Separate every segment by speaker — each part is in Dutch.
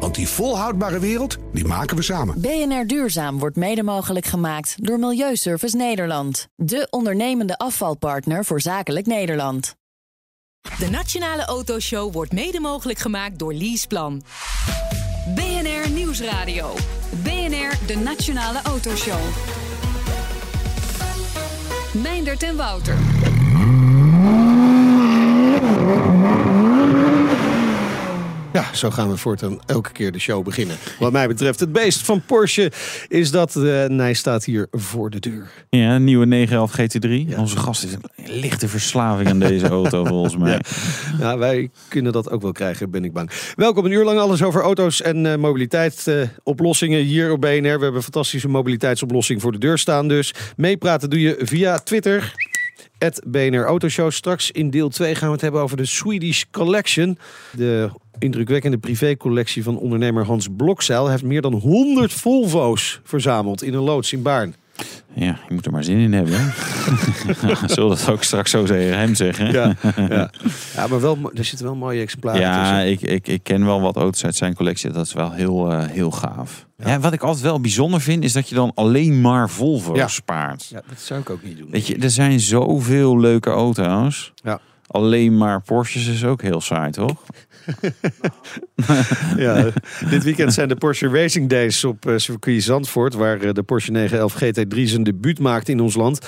Speaker 1: Want die volhoudbare wereld, die maken we samen.
Speaker 2: BNR Duurzaam wordt mede mogelijk gemaakt door Milieuservice Nederland. De ondernemende afvalpartner voor zakelijk Nederland.
Speaker 3: De Nationale Autoshow wordt mede mogelijk gemaakt door Leaseplan. BNR Nieuwsradio. BNR, de Nationale Autoshow. Meindert en Wouter.
Speaker 4: Ja, zo gaan we voortaan elke keer de show beginnen. Wat mij betreft, het beest van Porsche is dat. De Nij staat hier voor de deur.
Speaker 5: Ja, een nieuwe 911 GT3. Onze gast is een lichte verslaving aan deze auto, volgens mij.
Speaker 4: Ja, wij kunnen dat ook wel krijgen, ben ik bang. Welkom, een uur lang alles over auto's en uh, mobiliteitsoplossingen uh, hier op BNR. We hebben een fantastische mobiliteitsoplossing voor de deur staan. Dus meepraten doe je via Twitter. BNR Autoshow. Straks in deel 2 gaan we het hebben over de Swedish Collection. De indrukwekkende privécollectie van ondernemer Hans Blokzeil. Heeft meer dan 100 Volvo's verzameld in een loods in Baarn.
Speaker 5: Ja, je moet er maar zin in hebben. Zullen we dat ook straks zo tegen hem zeggen?
Speaker 4: Ja, ja. ja maar wel, er zitten wel mooie exemplaren
Speaker 5: ja,
Speaker 4: tussen.
Speaker 5: ik, ik, ik ken wel wat auto's uit zijn collectie. Dat is wel heel, uh, heel gaaf. Ja. ja. wat ik altijd wel bijzonder vind, is dat je dan alleen maar Volvo
Speaker 4: ja.
Speaker 5: spaart.
Speaker 4: Ja, dat zou ik ook niet doen.
Speaker 5: Weet je, er zijn zoveel leuke auto's.
Speaker 4: Ja.
Speaker 5: Alleen maar Porsches is ook heel saai, toch?
Speaker 4: ja, dit weekend zijn de Porsche Racing Days op uh, circuit Zandvoort, waar uh, de Porsche 911 GT3 zijn debuut maakt in ons land.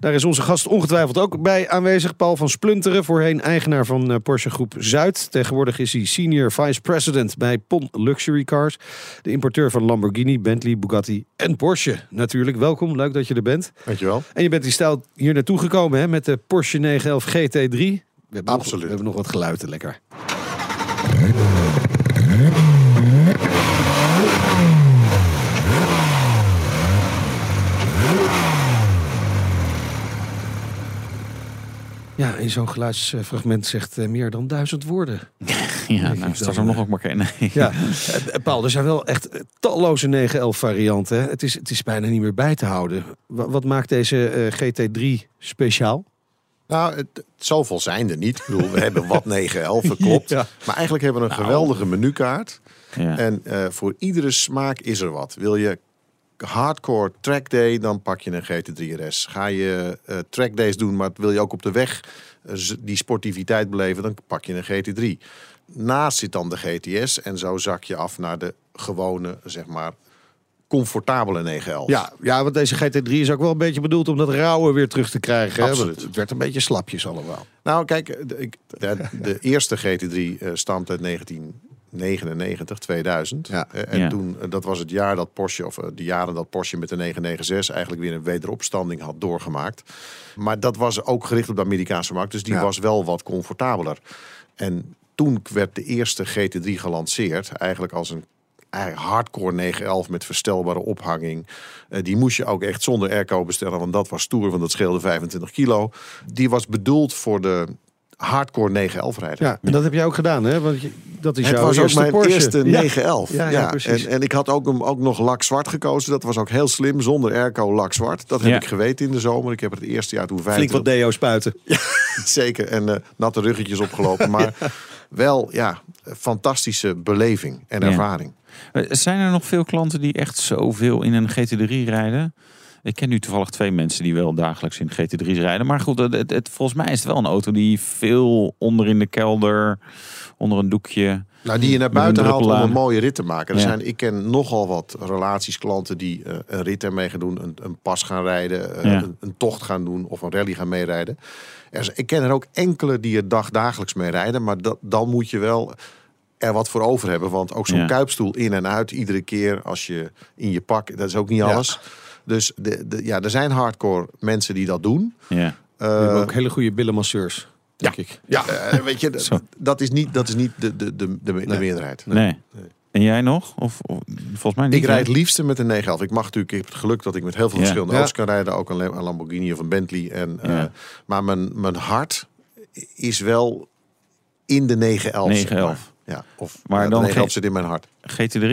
Speaker 4: Daar is onze gast ongetwijfeld ook bij aanwezig, Paul van Splunteren, voorheen eigenaar van uh, Porsche Groep Zuid. Tegenwoordig is hij senior vice president bij PON Luxury Cars, de importeur van Lamborghini, Bentley, Bugatti en Porsche. Natuurlijk, welkom, leuk dat je er bent.
Speaker 6: Dankjewel.
Speaker 4: En je bent die stijl hier naartoe gekomen hè, met de Porsche 911 GT3. We hebben
Speaker 6: Absoluut.
Speaker 4: Nog, we hebben nog wat geluiden, lekker. Ja, in zo'n geluidsfragment zegt uh, meer dan duizend woorden.
Speaker 5: Ja, nou, straks nog ook maar. Nee.
Speaker 4: Ja, Paul, er zijn wel echt talloze 911 varianten. Het is, het is bijna niet meer bij te houden. Wat, wat maakt deze uh, GT3 speciaal?
Speaker 6: Nou, het, zoveel zijn er niet. Ik bedoel, we hebben wat 911, klopt.
Speaker 4: Ja.
Speaker 6: Maar eigenlijk hebben we een
Speaker 5: Nou.
Speaker 6: geweldige menukaart.
Speaker 5: Ja.
Speaker 6: En uh, voor iedere smaak is er wat. Wil je hardcore track day, dan pak je een GT3 RS. Ga je uh, track days doen, maar wil je ook op de weg uh, die sportiviteit beleven, dan pak je een GT3. Naast zit dan de GTS en zo zak je af naar de gewone, zeg maar, comfortabele 911.
Speaker 4: Ja, ja, want deze GT3 is ook wel een beetje bedoeld om dat rauwe weer terug te krijgen. hè?
Speaker 6: Absoluut.
Speaker 4: Want Het werd een beetje slapjes allemaal.
Speaker 6: Nou, kijk, de, de, de eerste GT3 uh, stamt uit 1999, 2000.
Speaker 4: Ja.
Speaker 6: Eh, en
Speaker 5: Ja.
Speaker 6: toen, eh, dat was het jaar dat Porsche, of eh, de jaren dat Porsche met de 996 eigenlijk weer een wederopstanding had doorgemaakt. Maar dat was ook gericht op de Amerikaanse markt, dus die
Speaker 4: Ja.
Speaker 6: was wel wat comfortabeler. En toen werd de eerste GT3 gelanceerd, eigenlijk als een hardcore 911 met verstelbare ophanging. Eh, die moest je ook echt zonder airco bestellen, want dat was stoer, want dat scheelde 25 kilo. Die was bedoeld voor de hardcore 911 rijder.
Speaker 4: Ja, en dat heb jij ook gedaan, hè? Want je- dat is
Speaker 6: Het
Speaker 4: jouw
Speaker 6: was ook mijn
Speaker 4: Porsche.
Speaker 6: eerste
Speaker 4: Ja.
Speaker 6: 911.
Speaker 4: Ja, ja, precies.
Speaker 6: En, en ik had ook hem ook nog lak zwart gekozen. Dat was ook heel slim, zonder airco lak zwart. Dat heb
Speaker 5: Ja.
Speaker 6: ik geweten in de zomer. Ik heb het eerste jaar toen
Speaker 4: Flink
Speaker 6: 25
Speaker 4: wat deo spuiten.
Speaker 6: Zeker. En eh, natte ruggetjes opgelopen. Maar wel, ja, fantastische beleving en
Speaker 5: Ja.
Speaker 6: ervaring.
Speaker 5: Eh, Zijn er nog veel klanten die echt zoveel in een GT3 rijden? Ik ken nu toevallig twee mensen die wel dagelijks in GT3's rijden. Maar goed, het, het, het- volgens mij is het wel een auto die veel onder in de kelder, onder een doekje.
Speaker 6: Nou, die je naar buiten haalt om een mooie rit te maken. Er
Speaker 5: Ja.
Speaker 6: zijn, ik ken nogal wat relaties, klanten die eh, een rit ermee gaan doen, een, een pas gaan rijden, eh,
Speaker 5: Ja.
Speaker 6: een, een tocht gaan doen of een rally gaan meerijden. Er, ik ken er ook enkele die er dagdagelijks mee rijden, maar dat, dan moet je wel er wat voor over hebben. Want ook zo'n
Speaker 5: Ja.
Speaker 6: kuipstoel in en uit, iedere keer als je in je pak, dat is ook niet
Speaker 4: Ja.
Speaker 6: alles. Dus de, de, ja, er zijn hardcore mensen die dat doen.
Speaker 5: Ja.
Speaker 4: We hebben
Speaker 6: Eh,
Speaker 4: ook hele goede billenmasseurs, denk ik.
Speaker 6: ja, eh, weet je, dat, is niet, dat is niet de, de, de, de, de meerderheid.
Speaker 5: Nee. En jij nog? Of, of- volgens mij niet.
Speaker 6: Ik rijd het liefste met een 911. Ik mag natuurlijk, ik heb het geluk dat ik met heel veel
Speaker 5: Ja.
Speaker 6: verschillende
Speaker 4: Ja.
Speaker 6: auto's kan rijden. Ook een, Lamborghini of een Bentley. En, eh,
Speaker 5: Ja.
Speaker 6: maar mijn, mijn hart is wel in de 911. zeg
Speaker 5: 911.
Speaker 6: Ja, of
Speaker 5: Maar
Speaker 6: maar
Speaker 5: dan
Speaker 6: dan de 911
Speaker 5: geen-
Speaker 6: zit in mijn hart.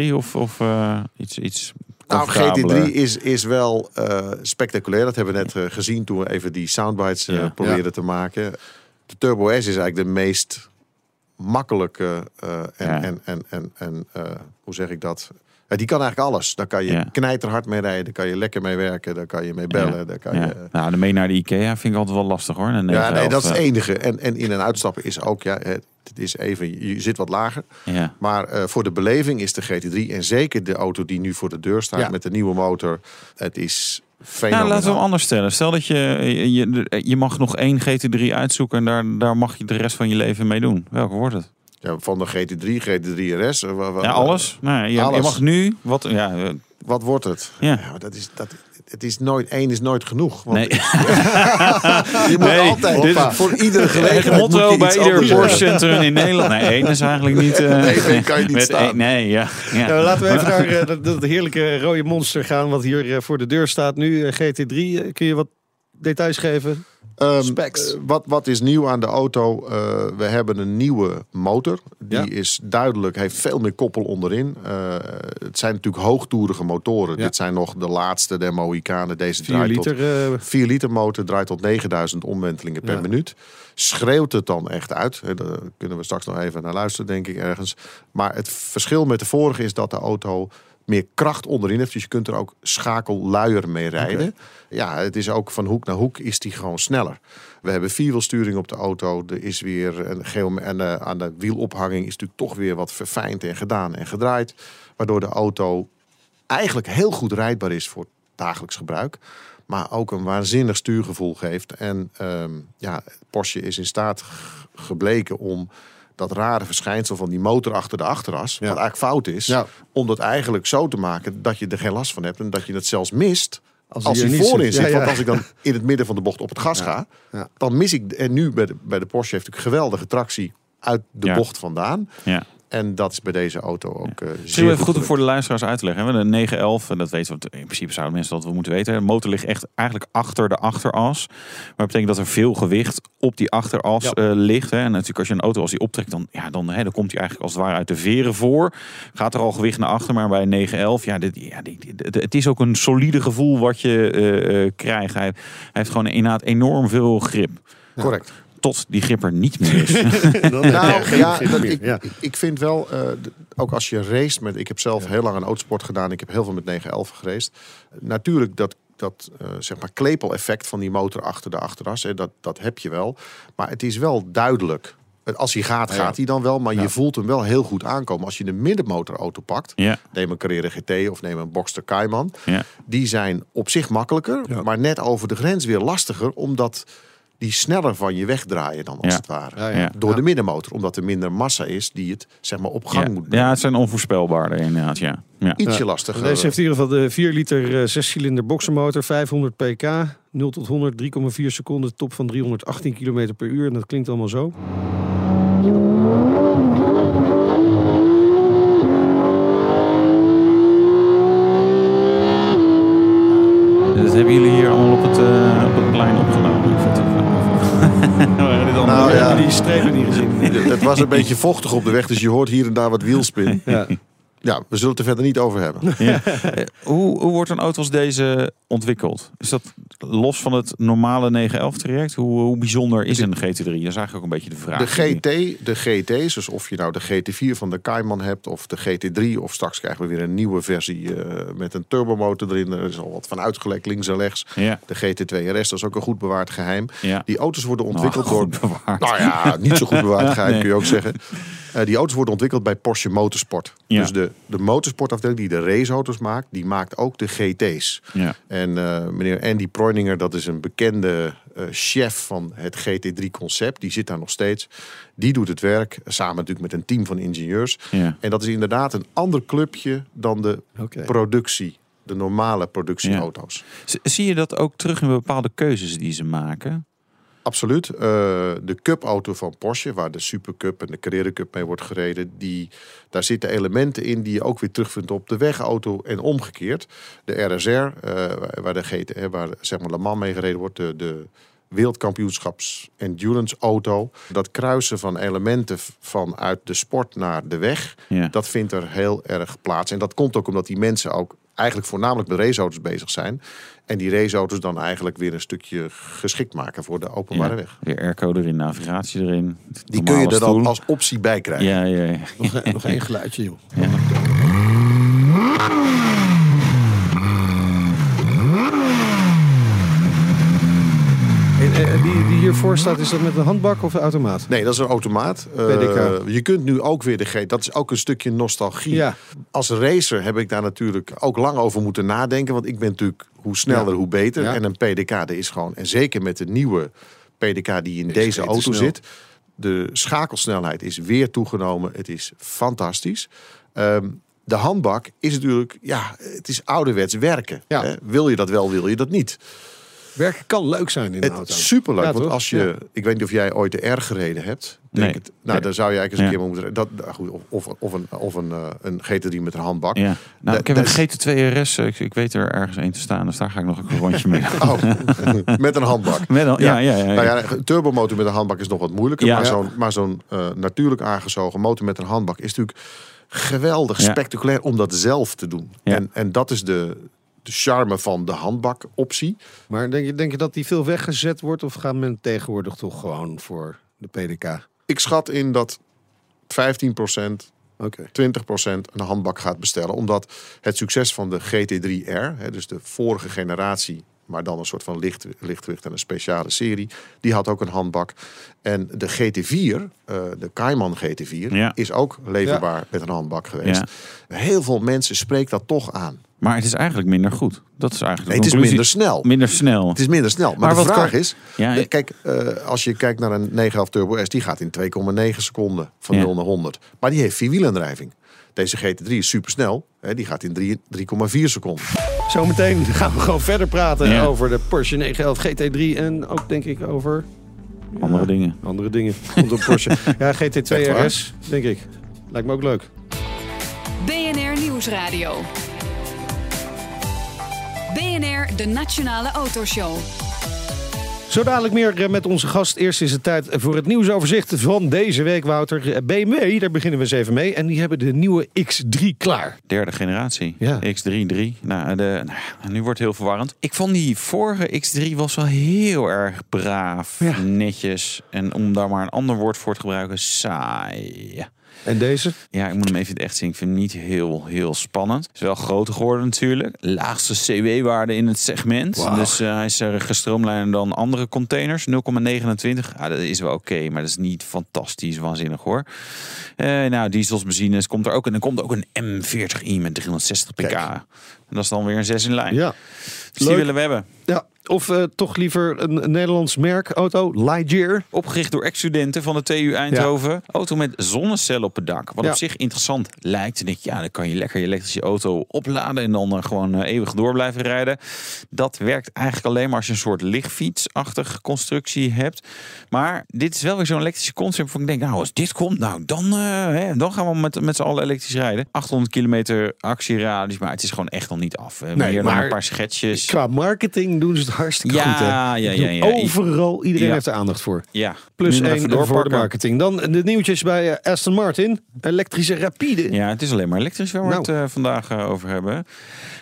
Speaker 5: GT3 of, of eh, iets, iets
Speaker 6: Nou,
Speaker 5: comfortabeler?
Speaker 6: GT3 is, is wel eh, spectaculair. Dat hebben we net eh, gezien toen we even die soundbites eh,
Speaker 5: Ja.
Speaker 6: probeerden te maken. De Turbo S is eigenlijk de meest makkelijke eh, en,
Speaker 5: Ja.
Speaker 6: en, en, en, en eh, hoe zeg ik dat? Die kan eigenlijk alles. Daar kan je knijterhard mee rijden, daar kan je lekker mee werken, daar kan je mee bellen. Daar kan je,
Speaker 5: Nou, de mee naar de Ikea vind ik altijd wel lastig hoor. Een
Speaker 6: ja, nee, dat is het
Speaker 5: 911,
Speaker 6: enige. En, en in- en uitstappen is ook, ja, het het is even, je zit wat lager.
Speaker 5: Ja.
Speaker 6: Maar eh, voor de beleving is de GT3 en zeker de auto die nu voor de deur staat
Speaker 1: Ja.
Speaker 6: met de nieuwe motor, het is
Speaker 5: Nou, laten we hem anders stellen. Stel dat je, je, je, mag nog één GT3 uitzoeken en daar, daar mag je de rest van je leven mee doen. Welke wordt het?
Speaker 6: Ja, van de GT3, GT3 RS.
Speaker 5: Ja, alles. Nou, je, je
Speaker 6: alles.
Speaker 5: mag nu, wat, ja, eh,
Speaker 6: Wat wordt het?
Speaker 5: Ja.
Speaker 6: dat is, dat, het is nooit, één is nooit genoeg. Want
Speaker 5: nee.
Speaker 6: je moet
Speaker 5: Nee,
Speaker 6: altijd
Speaker 5: dit-
Speaker 6: voor iedere
Speaker 5: Het
Speaker 6: gelegenheid moet
Speaker 5: motto
Speaker 6: je
Speaker 5: bij ieder
Speaker 6: anders
Speaker 5: Porsche
Speaker 6: zeggen.
Speaker 5: Centrum in Nederland. Nee, één is eigenlijk niet... eh,
Speaker 6: Nee, nee, kan je niet
Speaker 5: met
Speaker 6: staan.
Speaker 5: één- nee, ja. ja.
Speaker 4: Nou, laten we even naar eh, dat, dat heerlijke rode monster gaan, wat hier eh, voor de deur staat nu. eh, GT3, eh, kun je wat details geven? Specs.
Speaker 6: eh, wat, wat is nieuw aan de auto? Eh, we hebben een nieuwe motor. Die
Speaker 4: Ja.
Speaker 6: is duidelijk, heeft veel meer koppel onderin. Eh, het zijn natuurlijk hoogtoerige motoren.
Speaker 4: Ja.
Speaker 6: Dit zijn nog de laatste der Mohikanen. Deze
Speaker 4: 4
Speaker 6: draait
Speaker 4: liter.
Speaker 6: tot
Speaker 4: eh,
Speaker 6: 4 liter motor draait tot 9000 omwentelingen per
Speaker 4: Ja.
Speaker 6: minuut. Schreeuwt het dan echt uit? Daar kunnen we straks nog even naar luisteren, denk ik ergens. Maar het verschil met de vorige is dat de auto meer kracht onderin heeft. Dus je kunt er ook schakelluier mee rijden. Ja, het is ook van hoek naar hoek is die gewoon sneller. We hebben vierwielsturing op de auto. Er is weer een geo en eh, aan de wielophanging is natuurlijk toch weer wat verfijnd en gedaan en gedraaid. Waardoor de auto eigenlijk heel goed rijdbaar is voor dagelijks gebruik. Maar ook een waanzinnig stuurgevoel geeft. En ehm, ja, Porsche is in staat gebleken om dat rare verschijnsel van die motor achter de achteras, wat eigenlijk fout is,
Speaker 1: Ja.
Speaker 6: om dat eigenlijk zo te maken dat je er geen last van hebt en dat je het zelfs mist
Speaker 4: Als
Speaker 6: als,
Speaker 4: hij
Speaker 6: voorin
Speaker 4: zit.
Speaker 6: zit.
Speaker 4: Ja, ja.
Speaker 6: Want als ik dan in het midden van de bocht op het gas ga,
Speaker 1: Ja.
Speaker 6: dan mis ik. En nu bij de, bij de Porsche heeft natuurlijk geweldige tractie uit de
Speaker 5: Ja.
Speaker 6: bocht vandaan.
Speaker 5: ja.
Speaker 6: En dat is bij deze auto ook
Speaker 5: Misschien
Speaker 6: zeer
Speaker 5: even goed om voor de luisteraars uit te leggen. We hebben een 911, en dat weten we. In principe zouden mensen dat wel moeten weten. De motor ligt echt eigenlijk achter de achteras. Maar dat betekent dat er veel gewicht op die achteras
Speaker 4: Ja.
Speaker 5: eh, ligt. Hè. En natuurlijk als je een auto als die optrekt, dan, ja, dan, hè, dan komt hij eigenlijk als het ware uit de veren voor. Gaat er al gewicht naar achter, maar bij een 911, ja, dit, ja dit, dit- het is ook een solide gevoel wat je eh, krijgt. Hij, hij heeft gewoon inderdaad enorm veel grip.
Speaker 6: Correct.
Speaker 5: Tot die grip er niet meer is.
Speaker 4: dan
Speaker 6: Nou, ja, dat, ik,
Speaker 4: Ja.
Speaker 6: ik- vind wel, eh, ook als je race met... Ik heb zelf heel lang aan autosport gedaan. Ik heb heel veel met 911 gereisd. Natuurlijk, dat, dat eh, zeg maar klepel-effect van die motor achter de achteras, hè, dat, dat heb je wel. Maar het is wel duidelijk. Als hij gaat, gaat hij dan wel. Maar je voelt hem wel heel goed aankomen. Als je de middenmotorauto pakt,
Speaker 5: ja,
Speaker 6: neem een Carrera GT of neem een Boxster Cayman.
Speaker 5: ja.
Speaker 6: Die zijn op zich makkelijker, maar net over de grens weer lastiger. Omdat die sneller van je wegdraaien dan als
Speaker 5: Ja.
Speaker 6: het ware.
Speaker 4: Ja, ja.
Speaker 5: Ja.
Speaker 6: Door de middenmotor, omdat er minder massa is die het zeg maar op gang
Speaker 5: Ja.
Speaker 6: moet brengen.
Speaker 5: ja, het zijn onvoorspelbaarder inderdaad. Ja. Ja.
Speaker 6: Ietsje
Speaker 4: Ja.
Speaker 6: lastiger.
Speaker 4: Deze heeft in ieder geval de 4 liter eh, 6 cilinder boxermotor, 500 pk, 0 tot 100, 3,4 seconden, top van 318 km per uur. En dat klinkt allemaal zo.
Speaker 5: Dat hebben jullie hier allemaal op het, eh, op het plein opgenomen.
Speaker 6: Nou,
Speaker 4: We
Speaker 6: ja.
Speaker 4: die strepen niet gezien.
Speaker 6: Het was een beetje vochtig op de weg, dus je hoort hier en daar wat wielspin.
Speaker 4: Ja.
Speaker 6: Ja, we zullen het er verder niet over hebben.
Speaker 5: Ja. Eh, Hoe, hoe wordt een auto als deze ontwikkeld? Is dat los van het normale 911 traject? Hoe, hoe bijzonder is een GT3? Dat is eigenlijk ook een beetje de vraag.
Speaker 6: De GT, de GT's, dus of je nou de GT4 van de Cayman hebt of de GT3, of straks krijgen we weer een nieuwe versie eh, met een turbomotor erin. Er is al wat van uitgelekt, links en rechts.
Speaker 5: Ja,
Speaker 6: De GT2 RS, dat is ook een goed bewaard geheim.
Speaker 5: ja.
Speaker 6: Die auto's worden
Speaker 5: Nou,
Speaker 6: ontwikkeld door
Speaker 5: goed bewaard.
Speaker 6: Nou ja, niet zo goed bewaard geheim
Speaker 5: Nee.
Speaker 6: kun je ook zeggen. Eh, die auto's worden ontwikkeld bij Porsche Motorsport.
Speaker 5: Ja.
Speaker 6: Dus de, de motorsportafdeling die de raceauto's maakt, die maakt ook de GT's.
Speaker 5: ja.
Speaker 6: En eh, meneer Andy Preuninger, dat is een bekende eh, chef van het GT3-concept. Die zit daar nog steeds. Die doet het werk, samen natuurlijk met een team van ingenieurs.
Speaker 5: ja.
Speaker 6: En dat is inderdaad een ander clubje dan de productie. De normale productieauto's.
Speaker 5: Zie je dat ook terug in bepaalde keuzes die ze maken?
Speaker 6: Absoluut. Eh, de Cup-auto van Porsche, waar de Super Cup en de Carrera Cup mee wordt gereden, die, daar zitten elementen in die je ook weer terugvindt op de wegauto en omgekeerd. De RSR, eh, waar de GT, hè, waar zeg maar Le Mans mee gereden wordt, de, de wereldkampioenschaps endurance auto. Dat kruisen van elementen vanuit de sport naar de weg,
Speaker 5: Ja.
Speaker 6: dat vindt er heel erg plaats. En dat komt ook omdat die mensen ook eigenlijk voornamelijk met raceauto's bezig zijn. En die raceauto's dan eigenlijk weer een stukje geschikt maken voor de openbare
Speaker 5: Ja,
Speaker 6: weg.
Speaker 5: Weer airco erin, navigatie erin.
Speaker 6: Die kun je er dan als optie bij krijgen.
Speaker 5: Ja, ja, ja.
Speaker 4: Nog, nog één geluidje, joh. En, die, die hiervoor staat, is dat met een handbak of een automaat?
Speaker 6: Nee, dat is een automaat. Eh,
Speaker 4: PDK.
Speaker 6: je kunt nu ook weer de G. Dat is ook een stukje nostalgie.
Speaker 4: Ja.
Speaker 6: Als racer heb ik daar natuurlijk ook lang over moeten nadenken. Want ik ben natuurlijk hoe sneller,
Speaker 4: Ja.
Speaker 6: hoe beter.
Speaker 4: Ja.
Speaker 6: En een PDK, dat is gewoon. En zeker met de nieuwe PDK die in deze auto
Speaker 4: snel.
Speaker 6: zit. De schakelsnelheid is weer toegenomen. Het is fantastisch. Ehm, de handbak is natuurlijk, ja, het is ouderwets werken. Hè? Wil je dat wel, wil je dat niet?
Speaker 4: Werken kan leuk zijn in een
Speaker 6: Het
Speaker 4: auto.
Speaker 6: is superleuk,
Speaker 4: Ja,
Speaker 6: want als je,
Speaker 4: Ja.
Speaker 6: ik weet niet of jij ooit de R gereden hebt. Denk
Speaker 5: Nee.
Speaker 6: het, nou,
Speaker 5: Nee.
Speaker 6: dan zou je eigenlijk eens een keer moeten. Dat, nou goed, of, of, of een, of een, eh, een GT3 met een handbak.
Speaker 5: Ja. Nou,
Speaker 6: Da-
Speaker 5: ik heb een
Speaker 6: is-
Speaker 5: GT2 RS. Ik, ik weet er ergens één te staan, dus daar ga ik nog een rondje mee.
Speaker 6: Oh, met een handbak.
Speaker 5: Met een- ja, ja, ja, ja.
Speaker 6: Nou ja, een turbomotor met een handbak is nog wat moeilijker.
Speaker 5: Ja.
Speaker 6: Maar zo'n, maar zo'n eh, natuurlijk aangezogen motor met een handbak is natuurlijk geweldig
Speaker 5: Ja.
Speaker 6: spectaculair om dat zelf te doen.
Speaker 5: Ja.
Speaker 6: En, en dat is de, de charme van de handbakoptie.
Speaker 4: Maar denk je, denk je dat die veel weggezet wordt? Of gaat men tegenwoordig toch gewoon voor de PDK?
Speaker 6: Ik schat in dat 15%,
Speaker 4: Oké.
Speaker 6: 20% een handbak gaat bestellen. Omdat het succes van de GT3R, hè, dus de vorige generatie, maar dan een soort van licht, lichtgewicht en een speciale serie, die had ook een handbak. En de GT4, eh, de Cayman GT4,
Speaker 5: Ja.
Speaker 6: is ook leverbaar met een handbak geweest. Heel veel mensen spreekt dat toch aan.
Speaker 5: Maar het is eigenlijk minder goed. Dat is eigenlijk de
Speaker 6: het is minder snel.
Speaker 5: Minder snel.
Speaker 6: Het is minder snel. Maar,
Speaker 5: Maar
Speaker 6: de
Speaker 5: wat
Speaker 6: vraag
Speaker 5: kan-
Speaker 6: is,
Speaker 5: Ja,
Speaker 6: de- kijk, eh, als je kijkt naar een 911 Turbo S, die gaat in 2,9 seconden van
Speaker 5: Ja.
Speaker 6: 0 naar 100. Maar die heeft vierwielaandrijving. Deze GT3 is supersnel. Hè, die gaat in drie- 3,4 seconden.
Speaker 4: Zometeen gaan we gewoon verder praten
Speaker 5: Ja.
Speaker 4: over de Porsche 911 GT3. En ook denk ik over
Speaker 5: Andere dingen.
Speaker 4: andere dingen rondom Porsche. ja, GT2
Speaker 6: Echt waar?
Speaker 4: RS, denk ik. Lijkt me ook leuk.
Speaker 3: BNR Nieuwsradio. BNR, de Nationale Autoshow.
Speaker 4: Zo dadelijk meer eh, met onze gast. Eerst is het tijd voor het nieuwsoverzicht van deze week, Wouter. Eh, BMW, daar beginnen we eens even mee. En die hebben de nieuwe X3 klaar.
Speaker 5: Derde generatie.
Speaker 4: Ja.
Speaker 5: X3, 3. Nou, de, nou, nu wordt het heel verwarrend. Ik vond die vorige X3 was wel heel erg braaf,
Speaker 4: Ja.
Speaker 5: netjes. En om daar maar een ander woord voor te gebruiken, saai.
Speaker 4: En deze?
Speaker 5: Ja, ik moet hem even in het echt zien. Ik vind hem niet heel, heel spannend. Is wel groter geworden natuurlijk. Laagste CW-waarde in het segment. Dus eh, hij is er gestroomlijnder dan andere containers. 0,29. Ja, dat is wel oké, maar dat is niet fantastisch waanzinnig hoor. Eh, nou, diesels, benzines komt er ook. En er komt ook een M40i met 360 pk.
Speaker 6: Kijk.
Speaker 5: En dat is dan weer een 6 in lijn.
Speaker 4: Ja.
Speaker 5: Dus die willen we hebben.
Speaker 4: ja. Of eh, toch liever een, Nederlands merk auto, Lightyear.
Speaker 5: Opgericht door ex-studenten van de TU Eindhoven. Auto met zonnecel op het dak. Wat
Speaker 4: Ja.
Speaker 5: op zich interessant lijkt. En denk je, ja, dan kan je lekker je elektrische auto opladen en dan eh, gewoon eh, eeuwig door blijven rijden. Dat werkt eigenlijk alleen maar als je een soort lichtfietsachtige constructie hebt. Maar dit is wel weer zo'n elektrische concept. Van ik denk, nou, als dit komt, nou, dan, hè, dan gaan we met, met z'n allen elektrisch rijden. 800 kilometer actieradius, maar het is gewoon echt nog niet af. Hebben
Speaker 4: Nee, maar
Speaker 5: een paar schetsjes.
Speaker 4: Qua marketing doen ze het hartstikke
Speaker 5: Ja,
Speaker 4: goed. Hè?
Speaker 5: ja, ja, ja.
Speaker 4: Overal, iedereen heeft er aandacht voor.
Speaker 5: Ja,
Speaker 4: Plus één voor de marketing. Dan de nieuwtjes bij eh, Aston Martin. Elektrische Rapide.
Speaker 5: Ja, het is alleen maar elektrisch waar we
Speaker 4: Nou.
Speaker 5: het eh, vandaag eh, over hebben.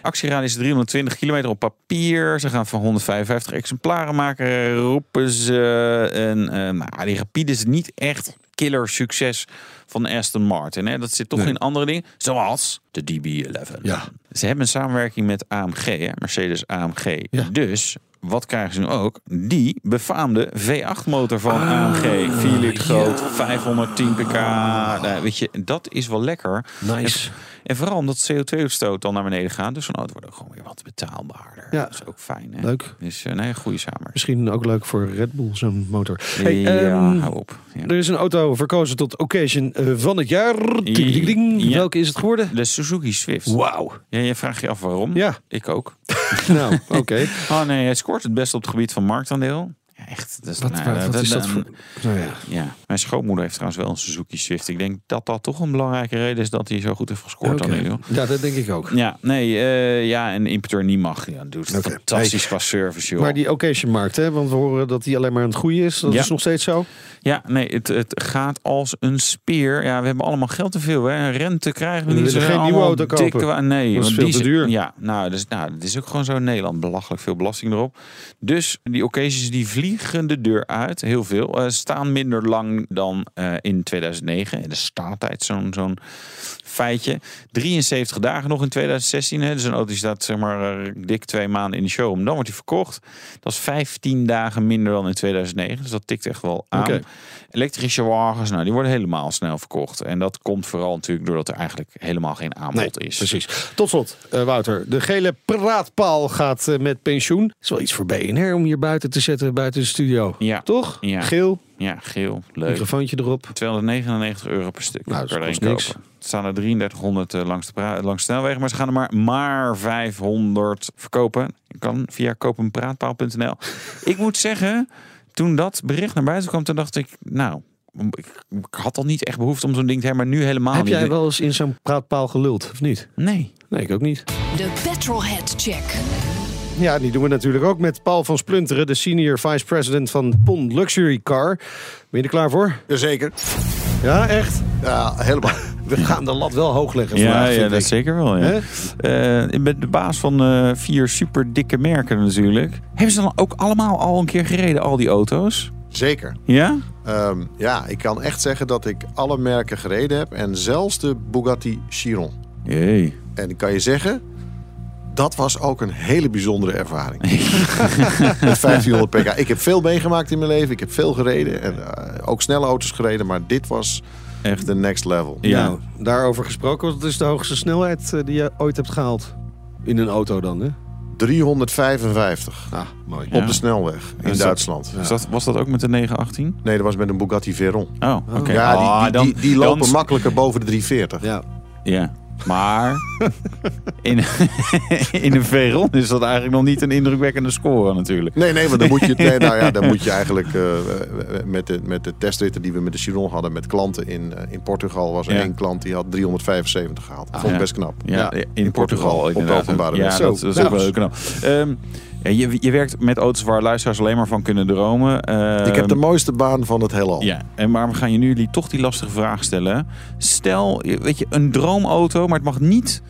Speaker 5: Actieradius is 320 kilometer op papier. Ze gaan van 155 exemplaren maken, roepen ze. En eh, nou, die Rapide is niet echt killer succes van Aston Martin. Hè? Dat zit toch
Speaker 4: Nee.
Speaker 5: in andere dingen, zoals de DB11.
Speaker 4: Ja.
Speaker 5: Ze hebben een samenwerking met AMG, hè? Mercedes AMG.
Speaker 4: Ja.
Speaker 5: Dus wat krijgen ze nu ook? Die befaamde V8-motor van AMG. 4 liter groot, 510 pk. Nou, weet je, dat is wel lekker.
Speaker 4: Nice.
Speaker 5: En vooral omdat CO2-uitstoot dan naar beneden gaat. Dus zo'n auto wordt ook gewoon weer wat betaalbaarder.
Speaker 4: Ja.
Speaker 5: Dat is ook fijn. Hè?
Speaker 4: Leuk.
Speaker 5: Dus uh, nee, goede samenwerking.
Speaker 4: Misschien ook leuk voor Red Bull, zo'n motor. Hey,
Speaker 5: ja,
Speaker 4: ehm,
Speaker 5: hou op. Ja.
Speaker 4: Er is een auto verkozen tot occasion eh, van het jaar. Ding, ding, ding. Welke is het geworden?
Speaker 5: De Suzuki Swift.
Speaker 4: Wauw.
Speaker 5: Ja, je vraagt je af waarom.
Speaker 4: Ja.
Speaker 5: Ik ook.
Speaker 4: Nou, oké.
Speaker 5: Oh nee, hij scoort het best op het gebied van marktaandeel. Ja, echt. Dat is,
Speaker 4: Wat,
Speaker 5: nou,
Speaker 4: wat,
Speaker 5: dat-
Speaker 4: is dat voor... Nou ja.
Speaker 5: Ja, mijn schoonmoeder heeft trouwens wel een Suzuki Swift. Ik denk dat dat toch een belangrijke reden is dat hij zo goed heeft gescoord dan nu.
Speaker 4: Ja, dat denk ik ook.
Speaker 5: Ja, nee, eh, ja, en importeur niet mag. Ja, doet fantastisch qua service, joh.
Speaker 4: Maar die occasion-markt, hè? want we horen dat die alleen maar aan het groeien is. Dat
Speaker 5: Ja.
Speaker 4: is nog steeds zo.
Speaker 5: Ja, nee, het, het gaat als een speer. Ja, we hebben allemaal geld te veel. Hè. Rente krijgen we
Speaker 4: We
Speaker 5: niet. Ze
Speaker 4: geen nieuwe auto kopen.
Speaker 5: Nee,
Speaker 4: Dat is veel
Speaker 5: die
Speaker 4: te duur.
Speaker 5: Ja, nou, dus, nou, het is ook gewoon zo in Nederland. Belachelijk veel belasting erop. Dus die occasions die vliegen de deur uit. Heel veel. Eh, staan minder lang dan eh, in 2009. De staattijd zo'n zo'n feitje. 73 dagen nog in 2016. Hè. Dus een auto die staat zeg maar eh, dik twee maanden in de show. Dan wordt die verkocht. Dat is 15 dagen minder dan in 2009. Dus dat tikt echt wel aan. Elektrische wagens, nou, die worden helemaal snel verkocht. En dat komt vooral natuurlijk doordat er eigenlijk helemaal geen aanbod is.
Speaker 4: Precies. Tot slot, Wouter. De gele praatpaal gaat met pensioen. Dat is wel iets voor BNR om hier buiten te zetten, buiten de studio.
Speaker 5: Ja.
Speaker 4: Toch?
Speaker 5: Ja.
Speaker 4: Geel,
Speaker 5: Ja, geel, leuk.
Speaker 4: microfoontje erop.
Speaker 5: 299 euro per stuk.
Speaker 4: Nou, dat
Speaker 5: er
Speaker 4: kost
Speaker 5: één
Speaker 4: niks.
Speaker 5: kopen. Er staan er 3300 eh, langs de, langs de snelwegen, maar ze gaan er maar, maar 500 verkopen. Je kan via kopenpraatpaal.nl. ik moet zeggen, toen dat bericht naar buiten kwam, toen dacht ik, nou, ik, ik had al niet echt behoefte om zo'n ding te hebben, maar nu helemaal
Speaker 4: Heb
Speaker 5: niet.
Speaker 4: jij wel eens in zo'n praatpaal geluld, of niet?
Speaker 5: Nee.
Speaker 4: Nee, ik ook niet.
Speaker 3: De Petrolhead Check.
Speaker 4: Ja, die doen we natuurlijk ook met Paul van Splunteren, de senior vice president van PON Luxury Car. Ben je er klaar voor?
Speaker 6: Jazeker.
Speaker 4: Ja, echt?
Speaker 6: Ja, helemaal.
Speaker 4: We gaan de lat wel hoog leggen
Speaker 5: Ja,
Speaker 4: vandaag,
Speaker 5: ja dat
Speaker 4: ik.
Speaker 5: zeker wel. Ja. Eh, ik ben de baas van eh, vier super dikke merken natuurlijk. Hebben ze dan ook allemaal al een keer gereden, al die auto's?
Speaker 6: Zeker.
Speaker 5: Ja?
Speaker 6: Ehm, ja, ik kan echt zeggen dat ik alle merken gereden heb. En zelfs de Bugatti Chiron.
Speaker 5: Jee.
Speaker 6: En ik kan je zeggen, dat was ook een hele bijzondere ervaring. Met 1500 pk. Ik heb veel meegemaakt in mijn leven. Ik heb veel gereden. En eh, ook snelle auto's gereden. Maar dit was echt de next level.
Speaker 5: Ja.
Speaker 4: Nou, daarover gesproken, wat is de hoogste snelheid eh, die je ooit hebt gehaald? In een auto dan, hè?
Speaker 6: 355
Speaker 4: Ah, mooi.
Speaker 5: Ja.
Speaker 6: op de snelweg in
Speaker 5: dat-
Speaker 6: Duitsland.
Speaker 5: Was, dat, was dat ook met de 918?
Speaker 6: Nee, dat was met een Bugatti Veyron.
Speaker 5: Oh, oké.
Speaker 6: Ja, die,
Speaker 5: Ah,
Speaker 6: die,
Speaker 5: dan-
Speaker 6: die, die lopen
Speaker 5: dan-
Speaker 6: makkelijker boven de 340.
Speaker 4: Ja.
Speaker 5: Ja. Maar in, in een Veyron is dat eigenlijk nog niet een indrukwekkende score natuurlijk.
Speaker 6: Nee, nee, maar dan moet je, nee, nou ja, dan moet je eigenlijk eh, met, de, met de testritten die we met de Chiron hadden met klanten in, eh, in Portugal was er
Speaker 5: Ja.
Speaker 6: één klant die had 375 gehaald. Vond ik
Speaker 5: ja.
Speaker 6: best knap.
Speaker 5: Ja, in, Portugal,
Speaker 6: op de openbare
Speaker 5: Ja,
Speaker 6: weg.
Speaker 5: dat,
Speaker 4: Zo,
Speaker 5: dat is ook
Speaker 4: nou.
Speaker 5: wel heel knap. Ehm, ja, je, je werkt met auto's waar luisteraars alleen maar van kunnen dromen.
Speaker 6: Ik heb de
Speaker 5: Ehm,
Speaker 6: mooiste baan van het heelal.
Speaker 5: Ja, en maar we gaan je nu jullie toch die lastige vraag stellen. Stel, weet je, een droomauto, maar het mag niet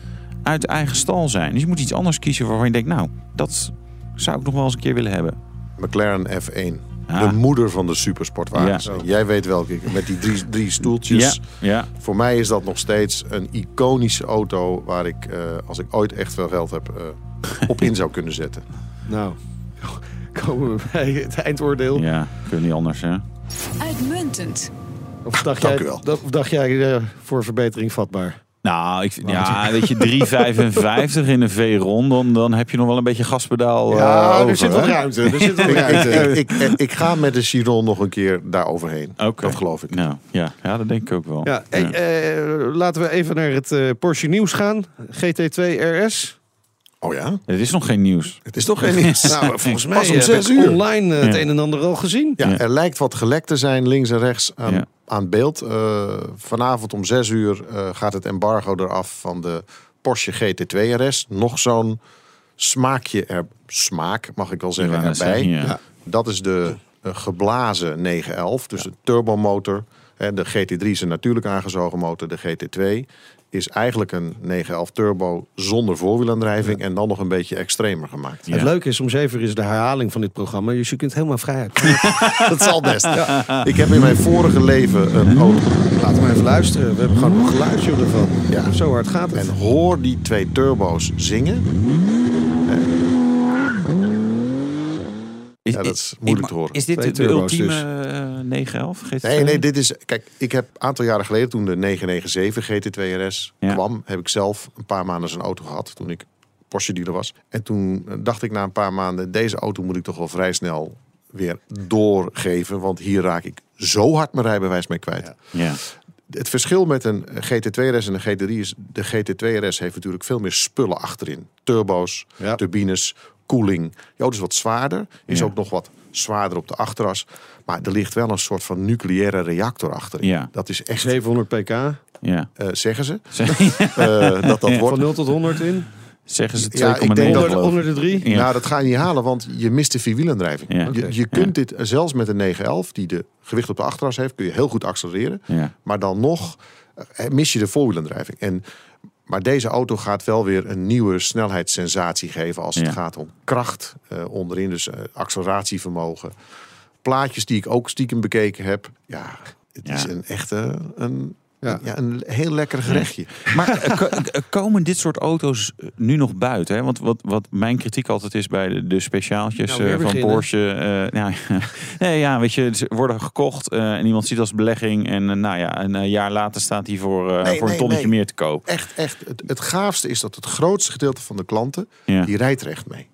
Speaker 5: uit eigen stal zijn. Dus je moet iets anders kiezen waarvan je denkt, nou, dat zou ik nog wel eens een keer willen hebben.
Speaker 6: McLaren F1.
Speaker 5: Ah.
Speaker 6: De moeder van de supersportwagens.
Speaker 5: Ja.
Speaker 6: Jij weet welke. Met die drie, drie stoeltjes.
Speaker 5: Ja, ja.
Speaker 6: Voor mij is dat nog steeds een iconische auto waar ik, eh, als ik ooit echt veel geld heb, eh, op in zou kunnen zetten.
Speaker 4: Nou, komen we bij het eindoordeel.
Speaker 5: Ja, kun niet anders, hè?
Speaker 3: Uitmuntend.
Speaker 4: Of dacht
Speaker 6: Dank
Speaker 4: jij,
Speaker 6: u wel.
Speaker 4: dat- of dacht jij eh, voor verbetering vatbaar?
Speaker 5: Nou, ik, ja, weet je, 3,55 in een V-ron, dan, dan heb je nog wel een beetje gaspedaal
Speaker 4: Ja,
Speaker 5: eh,
Speaker 4: er
Speaker 5: over,
Speaker 4: zit wel ruimte. Er zit ruimte.
Speaker 6: ik, ik, ik, ik ga met de Chiron nog een keer daar overheen. Dat geloof ik.
Speaker 5: Nou, ja, ja, dat denk ik ook wel.
Speaker 4: Ja, hey, eh, laten we even naar het Porsche nieuws gaan. GT2 RS.
Speaker 6: Oh ja?
Speaker 5: Het is nog geen nieuws.
Speaker 6: Het is toch geen iets.
Speaker 4: Nou, volgens mij
Speaker 6: Pas om
Speaker 4: heb
Speaker 6: zes uur.
Speaker 4: online eh, het
Speaker 5: Ja.
Speaker 4: een en ander al gezien.
Speaker 6: Ja,
Speaker 5: Ja.
Speaker 6: er lijkt wat gelekt te zijn links en rechts aan,
Speaker 5: Ja.
Speaker 6: aan beeld. Eh, vanavond om 6 uur eh, gaat het embargo eraf van de Porsche GT2 RS. Nog zo'n smaakje er, smaak mag ik wel zeggen, erbij.
Speaker 5: zeggen, ja.
Speaker 6: Ja. Dat is de eh, geblazen 911, dus een turbomotor. De GT3 is een natuurlijk aangezogen motor. De GT2 is eigenlijk een 911 turbo zonder voorwielaandrijving en dan nog een beetje extremer gemaakt.
Speaker 5: Ja.
Speaker 4: Het leuke is, om zeven uur is de herhaling van dit programma. Dus je kunt helemaal vrij uit.
Speaker 6: Dat zal best. Ik heb in mijn vorige leven een auto
Speaker 4: Laten we even luisteren. We hebben gewoon een geluidje ervan.
Speaker 6: Ja.
Speaker 4: Zo hard gaat het.
Speaker 6: En hoor die twee turbo's zingen.
Speaker 5: Is,
Speaker 6: Ja, dat is moeilijk te horen.
Speaker 5: Is dit
Speaker 4: Twee
Speaker 5: de
Speaker 4: turbo's
Speaker 5: ultieme
Speaker 4: dus.
Speaker 5: eh, 911 GT2?
Speaker 6: Nee, nee, dit is. Kijk, ik heb een aantal jaren geleden, toen de 997 GT2 RS
Speaker 5: Ja.
Speaker 6: kwam, heb ik zelf een paar maanden zijn auto gehad. Toen ik Porsche dealer was. En toen dacht ik na een paar maanden: deze auto moet ik toch wel vrij snel weer doorgeven. Want hier raak ik zo hard mijn rijbewijs mee kwijt.
Speaker 5: Ja.
Speaker 6: Het verschil met een GT2RS en een GT3 is... de GT2RS heeft natuurlijk veel meer spullen achterin. Turbo's,
Speaker 4: Ja.
Speaker 6: turbines, koeling. Is wat zwaarder. Is
Speaker 5: Ja.
Speaker 6: ook nog wat zwaarder op de achteras. Maar er ligt wel een soort van nucleaire reactor achterin.
Speaker 5: Ja.
Speaker 6: Dat is echt,
Speaker 4: 700 pk.
Speaker 5: Ja.
Speaker 6: eh, zeggen ze,
Speaker 5: Zeg-
Speaker 6: eh, dat dat
Speaker 5: Ja.
Speaker 4: Van
Speaker 6: wordt.
Speaker 4: 0 tot 100 in.
Speaker 5: Zeggen ze 2,9
Speaker 6: Ja, ik denk dat-.
Speaker 4: Onder de 3.
Speaker 5: Ja.
Speaker 6: Nou, dat ga je niet halen, want je mist de vierwielaandrijving.
Speaker 5: Ja.
Speaker 6: Je, je kunt dit eh, zelfs met een 911, die de gewicht op de achteras heeft, kun je heel goed accelereren.
Speaker 5: Ja.
Speaker 6: Maar dan nog mis je de voorwielaandrijving. En, maar deze auto gaat wel weer een nieuwe snelheidssensatie geven als het
Speaker 5: Ja.
Speaker 6: gaat om kracht eh, onderin. Dus eh, acceleratievermogen. Plaatjes die ik ook stiekem bekeken heb. Ja, het
Speaker 5: Ja.
Speaker 6: is een echte een,
Speaker 4: Ja.
Speaker 6: ja. een heel lekker gerechtje.
Speaker 5: Maar eh, eh, komen dit soort auto's eh, nu nog buiten? Hè? Want wat, wat mijn kritiek altijd is bij de, de speciaaltjes
Speaker 4: Nou,
Speaker 5: van. Porsche. nou, nee, ja, weet je, ze worden gekocht en iemand ziet als belegging. En nou ja, een jaar later staat hij voor,
Speaker 6: Nee,
Speaker 5: voor een tonnetje
Speaker 6: nee.
Speaker 5: meer te koop.
Speaker 6: Echt, echt. Het, het gaafste is dat het grootste gedeelte van de klanten,
Speaker 5: Ja.
Speaker 6: die rijdt er echt mee.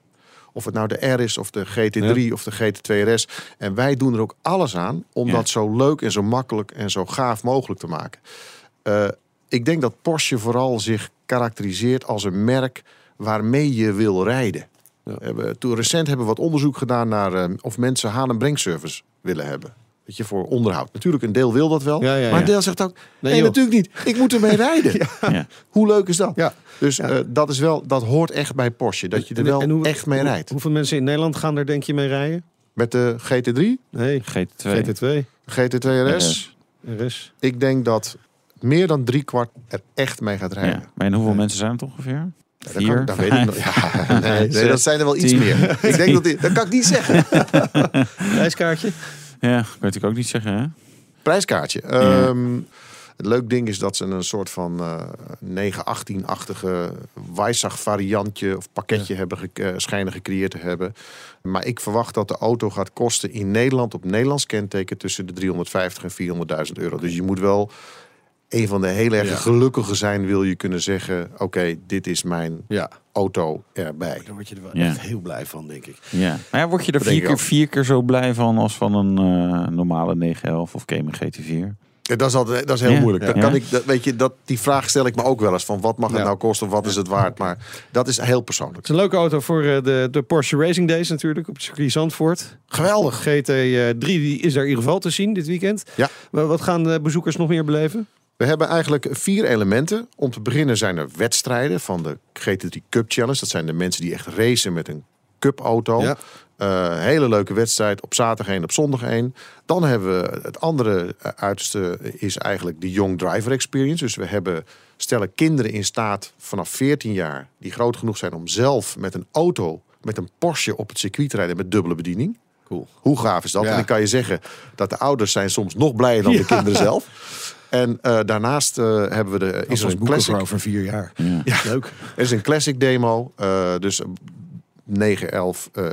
Speaker 6: Of het nou de R is, of de GT3, of de GT2 RS. En wij doen er ook alles aan om
Speaker 5: Ja.
Speaker 6: dat zo leuk en zo makkelijk en zo gaaf mogelijk te maken. Eh, ik denk dat Porsche vooral zich karakteriseert als een merk waarmee je wil rijden. Hebben, toen recent hebben we wat onderzoek gedaan naar eh, of mensen haal- en brengservice willen hebben. Weet je, voor onderhoud. Natuurlijk, een deel wil dat wel.
Speaker 4: Ja, ja,
Speaker 6: maar
Speaker 4: ja.
Speaker 6: een deel zegt ook, nee, natuurlijk niet. Ik moet ermee rijden.
Speaker 5: Ja.
Speaker 6: Hoe leuk is dat?
Speaker 4: Ja.
Speaker 6: Dus eh, dat, is wel, dat hoort echt bij Porsche. Dat je er wel
Speaker 4: hoe-
Speaker 6: echt mee
Speaker 4: hoe-
Speaker 6: rijdt.
Speaker 4: Hoeveel mensen in Nederland gaan er denk je mee rijden?
Speaker 6: Met de GT3,
Speaker 4: Nee,
Speaker 5: GT2.
Speaker 4: GT2,
Speaker 6: GT2 RS.
Speaker 4: RS.
Speaker 6: Ik denk dat meer dan drie kwart er echt mee gaat rijden.
Speaker 5: Ja. Maar en hoeveel mensen zijn het ongeveer?
Speaker 6: Dat,
Speaker 5: Vier?
Speaker 6: kan, dat weet ik nog. Ja, nee, dat zijn er wel iets
Speaker 5: tien.
Speaker 6: meer. Ik denk dat, die- dat kan ik niet zeggen.
Speaker 4: Prijskaartje?
Speaker 5: Ja, weet ik ook niet zeggen. Hè?
Speaker 6: Prijskaartje. Ehm, het leuk ding is dat ze een soort van eh 918-achtige Weissach variantje of pakketje hebben ge- eh, schijnen gecreëerd te hebben. Maar ik verwacht dat de auto gaat kosten in Nederland op Nederlands kenteken tussen de 350 en 400.000 euro. Dus je moet wel een van de heel erg
Speaker 4: Ja.
Speaker 6: gelukkigen zijn, wil je kunnen zeggen: oké, dit is mijn
Speaker 4: Ja.
Speaker 6: auto erbij.
Speaker 4: Daar word je er wel
Speaker 5: Ja.
Speaker 4: echt heel blij van, denk ik.
Speaker 5: Ja. Maar ja, word je er vier keer, vier keer zo blij van als van een eh, normale 911 of Cayman GT4?
Speaker 6: Ja, Dat is, altijd, dat is heel
Speaker 5: Ja.
Speaker 6: moeilijk. Dat
Speaker 5: Ja.
Speaker 6: kan ik, dat, weet je, dat, die vraag stel ik me ook wel eens. Van wat mag het
Speaker 4: Ja.
Speaker 6: nou kosten of wat is het waard? Maar dat is heel persoonlijk.
Speaker 4: Het is een leuke auto voor eh, de, de Porsche Racing Days natuurlijk op het circuit Zandvoort.
Speaker 6: Geweldig.
Speaker 4: GT3 die is daar in ieder geval te zien dit weekend.
Speaker 6: Ja.
Speaker 4: Wa- Wat gaan de bezoekers nog meer beleven?
Speaker 6: We hebben eigenlijk vier elementen. Om te beginnen zijn er wedstrijden van de GT3 Cup Challenge. Dat zijn de mensen die echt racen met een cupauto.
Speaker 4: Ja.
Speaker 6: Eh, hele leuke wedstrijd. Op zaterdag één, op zondag één. Dan hebben we het andere eh, uiterste is eigenlijk de Young Driver Experience. Dus we hebben stellen kinderen in staat vanaf 14 jaar... die groot genoeg zijn om zelf met een auto, met een Porsche op het circuit te rijden met dubbele bediening.
Speaker 4: Cool.
Speaker 6: Hoe gaaf is dat?
Speaker 4: Ja.
Speaker 6: En dan kan je zeggen dat de ouders zijn soms nog blijer dan de kinderen zelf. En eh, daarnaast eh, hebben we de, is er een classic.
Speaker 4: over vier jaar.
Speaker 5: Ja.
Speaker 4: Leuk.
Speaker 6: Er is een classic demo. eh, dus een 911 eh,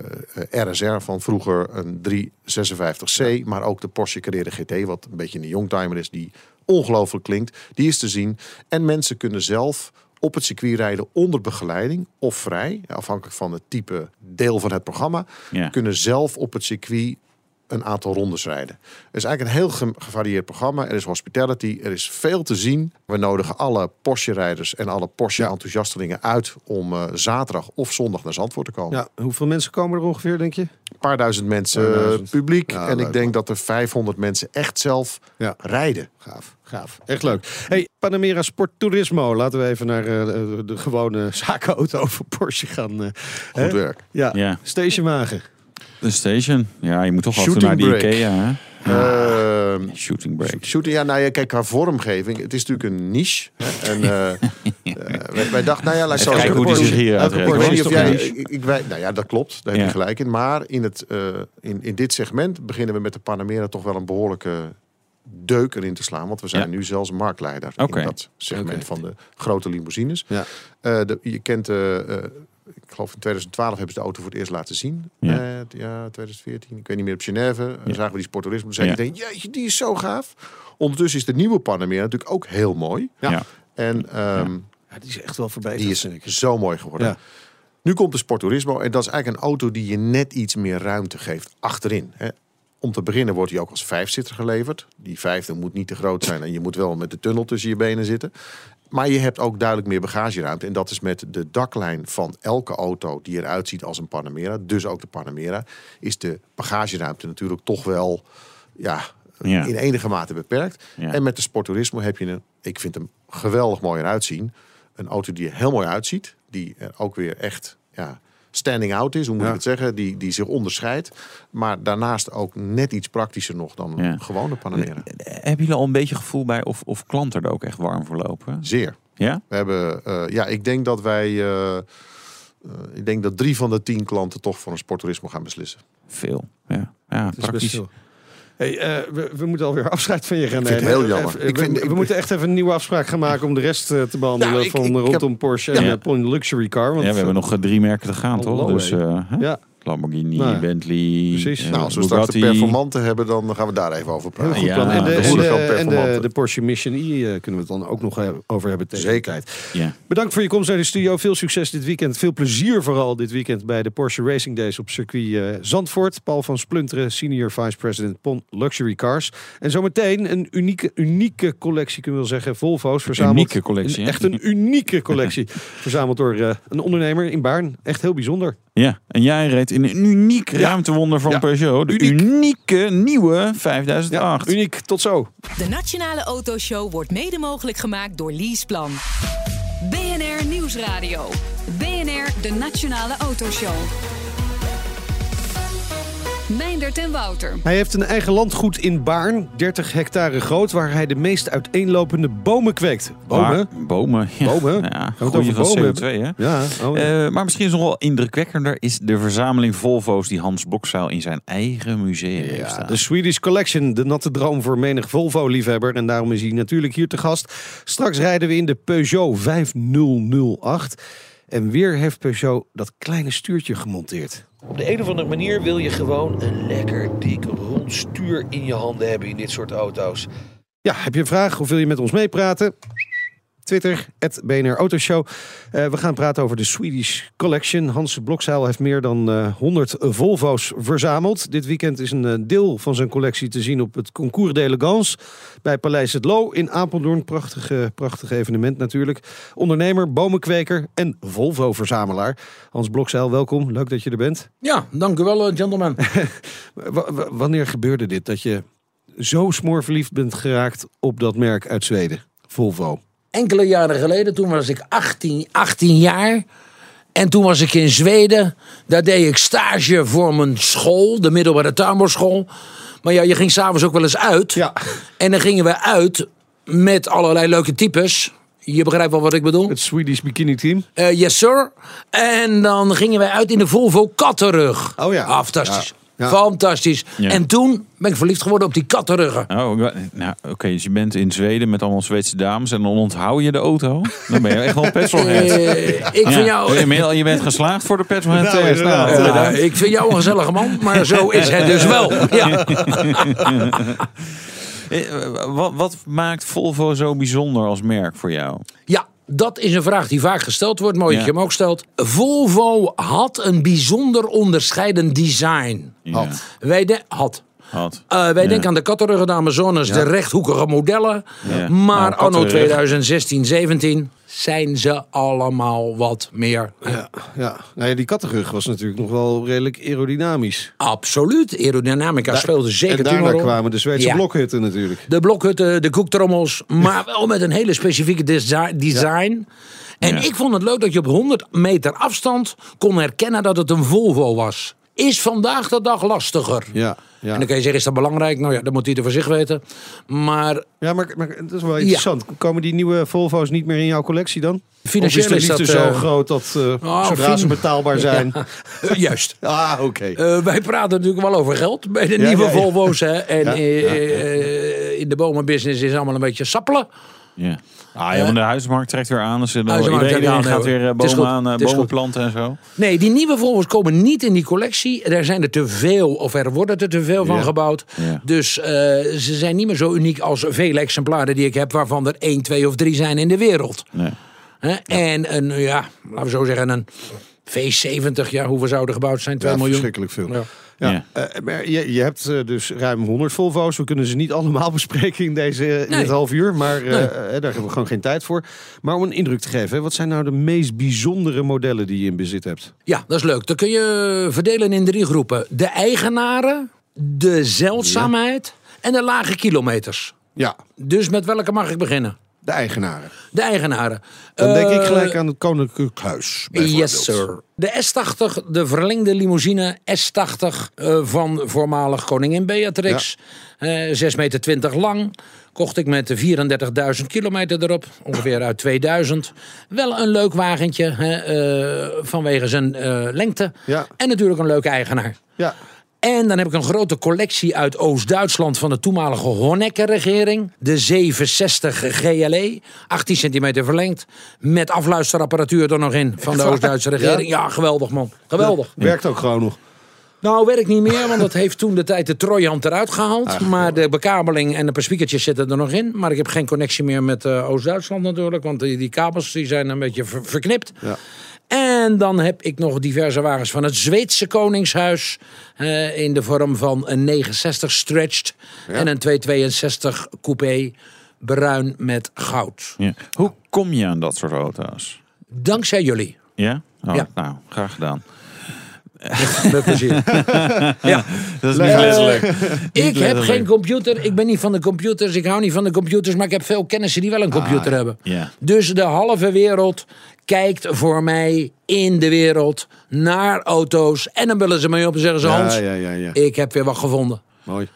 Speaker 6: eh, RSR van vroeger een 356C. Maar ook de Porsche Carrera GT, wat een beetje een youngtimer is, die ongelooflijk klinkt. Die is te zien. En mensen kunnen zelf op het circuit rijden onder begeleiding of vrij. Afhankelijk van het type deel van het programma.
Speaker 5: Ja.
Speaker 6: Kunnen zelf op het circuit een aantal rondes rijden. Het is eigenlijk een heel ge- gevarieerd programma. Er is hospitality, er is veel te zien. We nodigen alle Porsche-rijders en alle Porsche-enthousiastelingen uit... om eh, zaterdag of zondag naar Zandvoort te komen.
Speaker 4: Ja, hoeveel mensen komen er ongeveer, denk je?
Speaker 6: Een paar duizend mensen
Speaker 4: Paar
Speaker 6: eh,
Speaker 4: duizend.
Speaker 6: publiek.
Speaker 4: Ja,
Speaker 6: en
Speaker 4: leuk,
Speaker 6: ik denk
Speaker 4: man.
Speaker 6: dat er 500 mensen echt zelf
Speaker 4: Ja.
Speaker 6: rijden.
Speaker 4: Gaaf, gaaf. Echt leuk. Hey, Panamera Sport Turismo. Laten we even naar eh, de, gewone zakenauto van Porsche gaan. eh,
Speaker 6: Goed
Speaker 4: hè?
Speaker 6: werk.
Speaker 4: Ja,
Speaker 5: Ja.
Speaker 4: stationwagen.
Speaker 5: De station. Ja, je moet toch toe naar die
Speaker 6: break.
Speaker 5: Ikea. Hè?
Speaker 6: Ehm,
Speaker 5: Shooting break.
Speaker 6: Shooting, ja, nou ja, kijk, qua vormgeving. Het is natuurlijk een niche. Hè, en eh, eh, wij, wij dachten, nou ja, laat zo zeggen.
Speaker 5: hoe die zich hier
Speaker 6: Ik weet jij. Ik, ik nou ja, dat klopt. Daar heb je gelijk in. Maar in, het, eh, in, in dit segment beginnen we met de Panamera toch wel een behoorlijke deuk erin te slaan. Want we zijn
Speaker 5: Ja.
Speaker 6: nu zelfs marktleider in dat segment van de grote limousines.
Speaker 4: Ja.
Speaker 6: De, je kent, eh, ik geloof in 2012 hebben ze de auto voor het eerst laten zien.
Speaker 5: Ja.
Speaker 6: Ja, ja 2014. Ik weet niet meer op Genève. Dan
Speaker 5: Ja.
Speaker 6: zagen we die sporttoerisme. Toen zei
Speaker 5: Ja.
Speaker 6: iedereen, jeetje, die is zo gaaf. Ondertussen is de nieuwe Panamera natuurlijk ook heel mooi.
Speaker 4: Ja.
Speaker 5: Ja.
Speaker 6: En ehm,
Speaker 4: Ja, die is echt wel voorbij.
Speaker 6: die is zo mooi geworden.
Speaker 4: Ja.
Speaker 6: Nu komt de Sporturismo en dat is eigenlijk een auto die je net iets meer ruimte geeft achterin. Hè. Om te beginnen wordt hij ook als vijfzitter geleverd. Die vijfde moet niet te groot zijn en je moet wel met de tunnel tussen je benen zitten. Maar je hebt ook duidelijk meer bagageruimte. En dat is met de daklijn van elke auto die eruit ziet als een Panamera. Dus ook de Panamera. Is de bagageruimte natuurlijk toch wel ja,
Speaker 5: Ja.
Speaker 6: in enige mate beperkt.
Speaker 5: Ja.
Speaker 6: En met de Sport Turismo heb je een, ik vind hem geweldig mooi eruit zien. Een auto die er heel mooi uitziet. Die er ook weer echt ja, standing out is, hoe moet
Speaker 4: Ja.
Speaker 6: ik het zeggen? Die, die zich onderscheidt. Maar daarnaast ook net iets praktischer nog dan
Speaker 5: Ja.
Speaker 6: een gewone Panamera.
Speaker 5: Hebben jullie al een beetje gevoel bij of, of klanten er ook echt warm voor lopen?
Speaker 6: Zeer.
Speaker 5: Ja?
Speaker 6: We hebben, eh, ja, ik denk dat wij, eh, eh, ik denk dat drie van de tien klanten toch voor een sporttoerisme gaan beslissen.
Speaker 5: Veel. Ja, ja praktisch.
Speaker 4: Hey, eh, we, we moeten alweer afscheid van je gaan
Speaker 6: Ik vind
Speaker 4: nemen.
Speaker 6: het heel jammer.
Speaker 4: Eh,
Speaker 6: Ik
Speaker 4: we,
Speaker 6: vind-
Speaker 4: we
Speaker 6: ik-
Speaker 4: moeten echt even een nieuwe afspraak gaan maken om de rest eh, te behandelen
Speaker 6: Nou, ik-
Speaker 4: van
Speaker 6: ik heb-
Speaker 4: rondom Porsche en
Speaker 5: Ja.
Speaker 4: Pony Luxury Car. Want,
Speaker 5: Ja, we hebben nog drie merken te gaan, toch?
Speaker 4: Hallo,
Speaker 5: Dus eh?
Speaker 4: Ja,
Speaker 5: Lamborghini,
Speaker 4: Nou
Speaker 5: Bentley,
Speaker 4: precies.
Speaker 5: eh,
Speaker 6: nou, als we straks de performanten hebben, dan gaan we daar even over praten.
Speaker 5: Ja.
Speaker 4: En de,
Speaker 5: de
Speaker 4: en de,
Speaker 6: Huracan
Speaker 4: en de,
Speaker 6: Performante.
Speaker 4: de Porsche Mission E eh, kunnen we het dan ook nog over hebben tegen
Speaker 6: Zeker.
Speaker 4: de tijd.
Speaker 5: Ja.
Speaker 4: Bedankt voor je komst naar de studio. Veel succes dit weekend. Veel plezier vooral dit weekend bij de Porsche Racing Days op circuit eh, Zandvoort. Paul van Splunteren, Senior Vice President PON Luxury Cars. En zometeen een unieke, unieke collectie, kunnen we wel zeggen. Volvo's verzameld.
Speaker 5: Unieke collectie,
Speaker 4: Een- echt een unieke collectie. verzameld door een ondernemer in Baarn. Echt heel bijzonder.
Speaker 5: Ja, en jij reed in een uniek ruimtewonder van
Speaker 4: Ja.
Speaker 5: Peugeot. De
Speaker 4: Uniek.
Speaker 5: unieke nieuwe
Speaker 4: Ja,
Speaker 5: 5008.
Speaker 4: uniek. Tot zo.
Speaker 3: De Nationale Autoshow wordt mede mogelijk gemaakt door Leaseplan. BNR Nieuwsradio. BNR, de Nationale Autoshow. Meindert en Wouter.
Speaker 4: Hij heeft een eigen landgoed in Baarn, 30 hectare groot, waar hij de meest uiteenlopende bomen kweekt. Bomen?
Speaker 5: Waar- bomen. Ja.
Speaker 4: Bomen?
Speaker 5: Ja,
Speaker 4: over
Speaker 5: van
Speaker 4: bomen
Speaker 5: CO2, hè?
Speaker 4: Ja, oh, ja.
Speaker 5: Eh, maar misschien is nog wel indrukwekkender is de verzameling Volvo's die Hans Blokzaal in zijn eigen museum heeft staan.
Speaker 4: de Swedish Collection, de natte droom voor menig Volvo-liefhebber. En daarom is hij natuurlijk hier te gast. Straks rijden we in de Peugeot 5008. En weer heeft Peugeot dat kleine stuurtje gemonteerd.
Speaker 7: Op de een of andere manier wil je gewoon een lekker dik rond stuur in je handen hebben in dit soort auto's.
Speaker 4: Ja, heb je een vraag of wil je met ons meepraten? Twitter, het BNR Autoshow. Eh, we gaan praten over de Swedish Collection. Hans Blokzeil heeft meer dan eh 100 Volvo's verzameld. Dit weekend is een eh, deel van zijn collectie te zien op het Concours d'Elegance bij Paleis het Loo in Apeldoorn. Prachtig, prachtig evenement natuurlijk. Ondernemer, bomenkweker en Volvo-verzamelaar. Hans Blokzeil, welkom. Leuk dat je er bent.
Speaker 8: Ja, dank u wel,
Speaker 4: w- wanneer gebeurde dit dat je zo smoorverliefd bent geraakt op dat merk uit Zweden? Volvo.
Speaker 8: Enkele jaren geleden, toen was ik 18, 18 jaar. En toen was ik in Zweden. Daar deed ik stage voor mijn school, de middelbare tuinbouwschool. Maar ja, je ging s'avonds ook wel eens uit.
Speaker 4: Ja.
Speaker 8: En dan gingen we uit met allerlei leuke types. Je begrijpt wel wat ik bedoel?
Speaker 4: Het Swedish Bikini Team.
Speaker 8: Eh, yes, sir. En dan gingen wij uit in de Volvo Kattenrug.
Speaker 4: Oh ja.
Speaker 8: Ah, fantastisch.
Speaker 4: Ja. Ja.
Speaker 8: Fantastisch.
Speaker 5: Ja.
Speaker 8: En toen ben ik verliefd geworden op die kattenruggen.
Speaker 5: Oh, nou, oké, dus je bent in Zweden met allemaal Zweedse dames en dan onthoud je de auto. Dan ben je echt wel een petrolhead.
Speaker 8: Eh, ik vind jou...
Speaker 5: je, bent- je bent geslaagd voor de petrolhead
Speaker 4: Nou, inderdaad.
Speaker 5: Nou,
Speaker 8: Ja,
Speaker 5: bedankt.
Speaker 8: ik vind jou een gezellige man, maar zo is het dus wel. Ja.
Speaker 5: Eh, Wat, wat maakt Volvo zo bijzonder als merk voor jou?
Speaker 8: ja, dat is een vraag die vaak gesteld wordt. Mooi dat je hem ook stelt. Volvo had een bijzonder onderscheidend design.
Speaker 5: Ja,
Speaker 8: Wij de- had.
Speaker 5: Had.
Speaker 8: Eh, wij
Speaker 5: Ja.
Speaker 8: denken aan de kattenruggen, de Amazones, de rechthoekige modellen.
Speaker 5: Ja.
Speaker 8: Maar
Speaker 5: Nou,
Speaker 8: anno
Speaker 5: kattenrug.
Speaker 8: 2016, 17 zijn ze allemaal wat meer.
Speaker 4: Ja, ja. Nou ja, die kattenrug was natuurlijk nog wel redelijk aerodynamisch.
Speaker 8: Absoluut. Aerodynamica speelde zeker
Speaker 4: en daarna kwamen de Zweedse
Speaker 8: Ja.
Speaker 4: blokhutten natuurlijk.
Speaker 8: De blokhutten, de koektrommels, maar wel met een hele specifieke desi- design. En
Speaker 5: Ja.
Speaker 8: ik vond het leuk dat je op 100 meter afstand kon herkennen dat het een Volvo was. Is vandaag de dag lastiger.
Speaker 4: Ja, ja.
Speaker 8: En dan kan je zeggen, is dat belangrijk? Nou ja, dat moet ieder voor zich weten. Maar
Speaker 4: ja maar, maar dat is wel interessant. Komen die nieuwe Volvo's niet meer in jouw collectie dan?
Speaker 8: Financieel
Speaker 4: is
Speaker 8: dat,
Speaker 4: zo
Speaker 8: eh,
Speaker 4: groot dat
Speaker 8: oh,
Speaker 4: zodra
Speaker 8: fin-
Speaker 4: ze betaalbaar zijn...
Speaker 8: eh, juist.
Speaker 4: Ah, oké.
Speaker 8: Wij praten natuurlijk wel over geld bij de nieuwe. Volvo's. Hè. En in de bomenbusiness is allemaal een beetje sappelen.
Speaker 5: Ja. Ah, ja, want de huismarkt trekt weer aan. Dus
Speaker 8: Huismarkt
Speaker 5: iedereen,
Speaker 8: trekt aan,
Speaker 5: iedereen gaat
Speaker 8: nee,
Speaker 5: weer eh,
Speaker 8: hoor. Het is
Speaker 5: bomen
Speaker 8: goed,
Speaker 5: aan, eh,
Speaker 8: het is
Speaker 5: bomen planten en zo.
Speaker 8: Nee, die nieuwe Volvo's komen niet in die collectie. Er zijn er te veel, of er worden er te veel van gebouwd.
Speaker 5: Ja.
Speaker 8: Dus eh, ze zijn niet meer zo uniek als vele exemplaren die ik heb, waarvan er 1, 2 of 3 zijn in de wereld.
Speaker 5: Nee.
Speaker 8: Hè? En een, ja, laten we zo zeggen, een V70, ja, hoeveel zouden gebouwd zijn? 2
Speaker 4: Ja,
Speaker 8: miljoen.
Speaker 4: verschrikkelijk veel.
Speaker 8: Ja.
Speaker 4: Ja.
Speaker 5: Ja.
Speaker 4: eh, maar je, je hebt eh, dus ruim 100 Volvo's. We kunnen ze niet allemaal bespreken in, deze, in
Speaker 8: Nee.
Speaker 4: dit half uur. Maar eh,
Speaker 8: Nee.
Speaker 4: daar hebben we gewoon geen tijd voor. Maar om een indruk te geven, hè, wat zijn nou de meest bijzondere modellen die je in bezit hebt?
Speaker 8: Ja, dat is leuk. Dan kun je verdelen in drie groepen. De eigenaren, de zeldzaamheid en de lage kilometers.
Speaker 1: Ja,
Speaker 8: Dus met welke mag ik beginnen?
Speaker 1: De eigenaren.
Speaker 8: De eigenaren.
Speaker 1: Dan denk ik
Speaker 8: Eh,
Speaker 1: gelijk aan het Koninklijk Huis.
Speaker 8: Yes, sir. De S80, de verlengde limousine S80 eh, van voormalig koningin Beatrix. Eh 6,20 meter lang. Kocht ik met 34.000 kilometer erop. Ongeveer uit 2000. Wel een leuk wagentje hè, eh, vanwege zijn eh, lengte.
Speaker 1: Ja.
Speaker 8: En natuurlijk een leuke eigenaar.
Speaker 1: Ja,
Speaker 8: En dan heb ik een grote collectie uit Oost-Duitsland van de toenmalige Honecker-regering. De 760 GLE, 18 centimeter verlengd. Met afluisterapparatuur er nog in van de Oost-Duitse regering. Ja? geweldig man. Geweldig.
Speaker 1: werkt ook gewoon nog.
Speaker 8: Nou, werkt niet meer, want dat heeft toen de tijd de Trojant eruit gehaald. maar de bekabeling en de paar zitten er nog in. Maar ik heb geen connectie meer met eh, Oost-Duitsland natuurlijk. Want die, die kabels die zijn een beetje ver- verknipt.
Speaker 1: Ja.
Speaker 8: En dan heb ik nog diverse wagens van het Zweedse Koningshuis. eh, in de vorm van een 69 stretched en een 262 coupé. Bruin met goud.
Speaker 5: Ja. Hoe kom je aan dat soort auto's?
Speaker 8: Dankzij jullie.
Speaker 5: Ja? Oh,
Speaker 8: Ja.
Speaker 5: Nou, graag gedaan.
Speaker 8: Met plezier. ja.
Speaker 5: Dat is niet letterlijk.
Speaker 8: Ik heb geen computer. Ik ben niet van de computers. Ik hou niet van de computers. Maar ik heb veel kennissen die wel een computer hebben. Dus de halve wereld kijkt voor mij in de wereld naar auto's. En dan bellen ze mij op en zeggen ze:
Speaker 1: Ja,
Speaker 8: Hans,
Speaker 1: ja, ja, ja.
Speaker 8: ik heb weer wat gevonden.
Speaker 1: Mooi.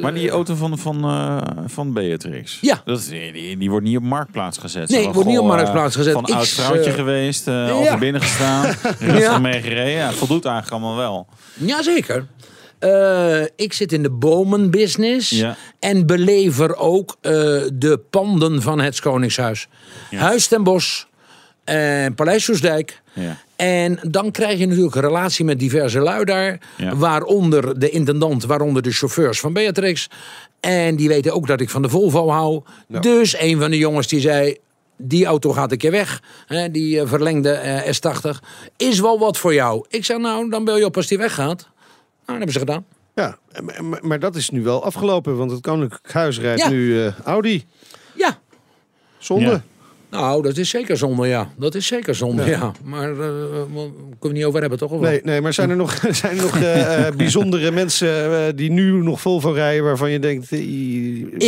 Speaker 5: Maar die auto van, van, eh, van Beatrix.
Speaker 8: Ja.
Speaker 5: Dat is, die, die wordt niet op marktplaats gezet.
Speaker 8: Nee,
Speaker 5: van,
Speaker 8: wordt niet op
Speaker 5: goh,
Speaker 8: marktplaats
Speaker 5: eh,
Speaker 8: gezet.
Speaker 5: Van
Speaker 8: Ik,
Speaker 5: oud vrouwtje
Speaker 8: eh,
Speaker 5: geweest, uh,
Speaker 8: ja.
Speaker 5: over binnen gestaan. Rustig
Speaker 8: Ja.
Speaker 5: mee gereden. Ja, voldoet eigenlijk allemaal wel.
Speaker 8: Jazeker. Eh ik zit in de bomenbusiness
Speaker 5: Ja.
Speaker 8: en belever ook eh, de panden van het Koningshuis. Huis ten Bosch en Paleis Soesdijk.
Speaker 5: Ja.
Speaker 8: En dan krijg je natuurlijk een relatie met diverse lui daar.
Speaker 5: Ja.
Speaker 8: Waaronder de intendant, waaronder de chauffeurs van Beatrix. En die weten ook dat ik van de Volvo hou. Dus een van de jongens die zei... Die auto gaat een keer weg. Hè, die eh, verlengde eh, S80. Is wel wat voor jou. Ik zeg nou, dan bel je op als die weggaat. Nou, dat hebben ze gedaan.
Speaker 4: Ja, maar, dat is nu wel afgelopen, want het Koninklijk Huis rijdt
Speaker 8: Ja.
Speaker 4: nu eh, Audi.
Speaker 8: Ja,
Speaker 4: Zonde.
Speaker 8: Nou, dat is zeker zonde, ja. Dat is zeker zonde, ja. Maar eh, we kunnen we niet over hebben, toch? Of?
Speaker 4: Nee, nee, maar zijn er nog, zijn er nog eh, eh, bijzondere mensen eh, die nu nog Volvo rijden waarvan je denkt... eh,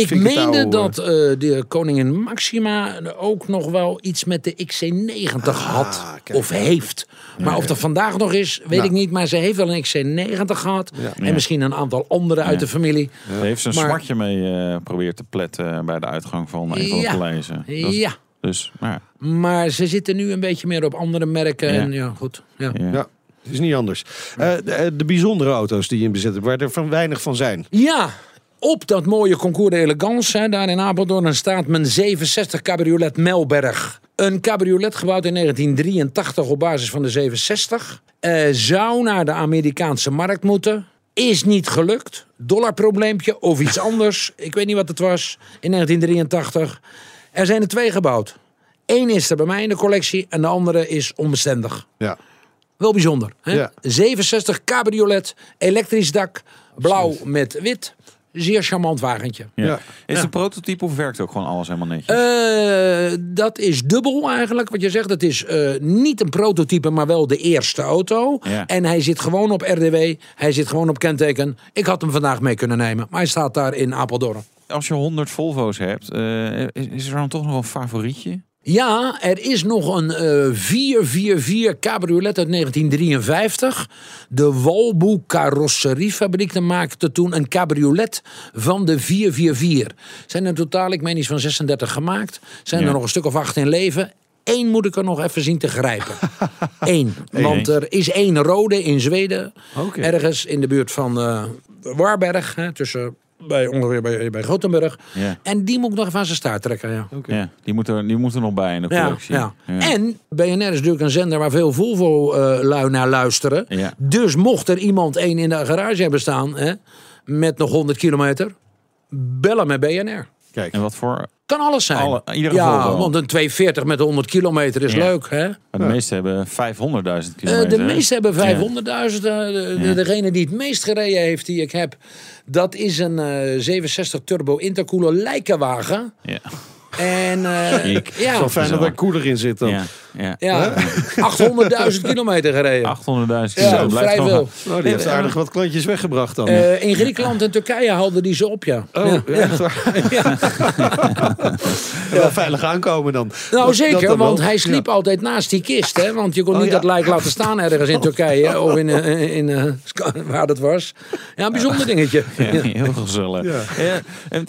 Speaker 8: Ik meende dat eh, de koningin Maxima ook nog wel iets met de XC90 had.
Speaker 4: kijk.
Speaker 8: Of heeft. Maar of dat vandaag nog is, weet
Speaker 4: Nou.
Speaker 8: ik niet. Maar ze heeft wel een XC90 gehad. En
Speaker 5: Ja.
Speaker 8: misschien een aantal andere uit de familie.
Speaker 5: Daar heeft ze een
Speaker 8: Maar-
Speaker 5: smartje mee eh proberen te pletten bij de uitgang van een van de
Speaker 8: Ja.
Speaker 5: paleizen. Dat is-
Speaker 8: Ja.
Speaker 5: Dus, maar.
Speaker 8: Maar ze zitten nu een beetje meer op andere merken.
Speaker 5: Ja.
Speaker 8: En ja, goed. Ja.
Speaker 5: Ja.
Speaker 4: Ja, het is niet anders. Eh, de, eh, de bijzondere auto's die je in bezit hebt, waar er van weinig van zijn.
Speaker 8: Ja, op dat mooie concours d'Elegance, hè, daar in Apeldoorn, staat mijn 67 cabriolet Melberg. Een cabriolet gebouwd in 1983 op basis van de 760. Eh, zou naar de Amerikaanse markt moeten. Is niet gelukt. Dollarprobleempje of iets anders. Ik weet niet wat het was. In 1983. Er zijn er twee gebouwd. Eén is er bij mij in de collectie en de andere is onbestendig.
Speaker 1: Ja.
Speaker 8: Wel bijzonder. Hè?
Speaker 4: Ja.
Speaker 8: 67 cabriolet, elektrisch dak, blauw met wit. Zeer charmant wagentje.
Speaker 5: Ja.
Speaker 4: Ja.
Speaker 5: Is het een prototype of werkt ook gewoon alles helemaal netjes?
Speaker 8: Eh, dat is dubbel eigenlijk, wat je zegt. Het is eh, niet een prototype, maar wel de eerste auto.
Speaker 5: Ja.
Speaker 8: En hij zit gewoon op RDW. Hij zit gewoon op kenteken. Ik had hem vandaag mee kunnen nemen. Maar hij staat daar in Apeldoorn.
Speaker 5: Als je 100 Volvo's hebt, eh, is, is er dan toch nog een favorietje?
Speaker 8: Ja, er is nog een eh 444 cabriolet uit 1953. De Walboe carrosseriefabriek maakte toen een cabriolet van de 444. Zijn er totaal, ik meen iets van 36 gemaakt. Zijn
Speaker 5: Ja.
Speaker 8: er nog een stuk of acht in leven. Eén moet ik er nog even zien te grijpen. Eén. Want er is één rode in Zweden. Ergens in de buurt van eh Warberg. Hè, tussen, bij, ongeveer bij, bij Gothenburg.
Speaker 5: Ja.
Speaker 8: En die moet ik nog even aan zijn staart trekken. Ja.
Speaker 5: Ja, die moeten er, die moeten er nog bij in de
Speaker 8: Ja. En BNR is natuurlijk een zender waar veel Volvo-lui naar luisteren.
Speaker 5: Ja.
Speaker 8: Dus mocht er iemand één in de garage hebben staan hè, met nog 100 kilometer, bellen met BNR.
Speaker 9: Kijk.
Speaker 5: En wat voor...
Speaker 8: Kan alles zijn.
Speaker 5: Alle- iedere
Speaker 8: ja, want een 240 met 100 kilometer is
Speaker 5: Ja.
Speaker 8: leuk, hè?
Speaker 5: Maar de meeste hebben 500.000
Speaker 8: Eh,
Speaker 5: kilometer.
Speaker 8: de meeste hebben 500.000. eh, de- de-
Speaker 5: Ja.
Speaker 8: Degene die het meest gereden heeft die ik heb, dat is een eh 67 turbo intercooler lijkenwagen.
Speaker 5: Ja.
Speaker 8: En eh,
Speaker 5: Ik.
Speaker 8: ja,
Speaker 9: Zo fijn dat er koeler in zit dan.
Speaker 5: Ja. Ja.
Speaker 8: ja 800.000 kilometer gereden.
Speaker 5: 800.000 kilometer.
Speaker 8: Ja,
Speaker 5: blijft
Speaker 8: vrij veel.
Speaker 9: Nou, die heeft aardig wat klantjes weggebracht dan.
Speaker 8: Eh, in Griekenland en Turkije haalden die ze op, ja.
Speaker 9: oh,
Speaker 8: Ja.
Speaker 9: ja. echt waar? Wel veilig aankomen dan.
Speaker 8: Nou
Speaker 9: Dat-
Speaker 8: zeker,
Speaker 9: dat dan
Speaker 8: want
Speaker 9: wel.
Speaker 8: hij sliep altijd naast die kist. Hè? Want je kon
Speaker 9: Oh,
Speaker 8: niet
Speaker 9: ja.
Speaker 8: dat lijk laten staan ergens in Turkije. of in, eh, in, eh, waar dat was. Ja, een bijzonder dingetje.
Speaker 5: Ja, heel gezellig.
Speaker 9: Ja.
Speaker 5: Ja. En,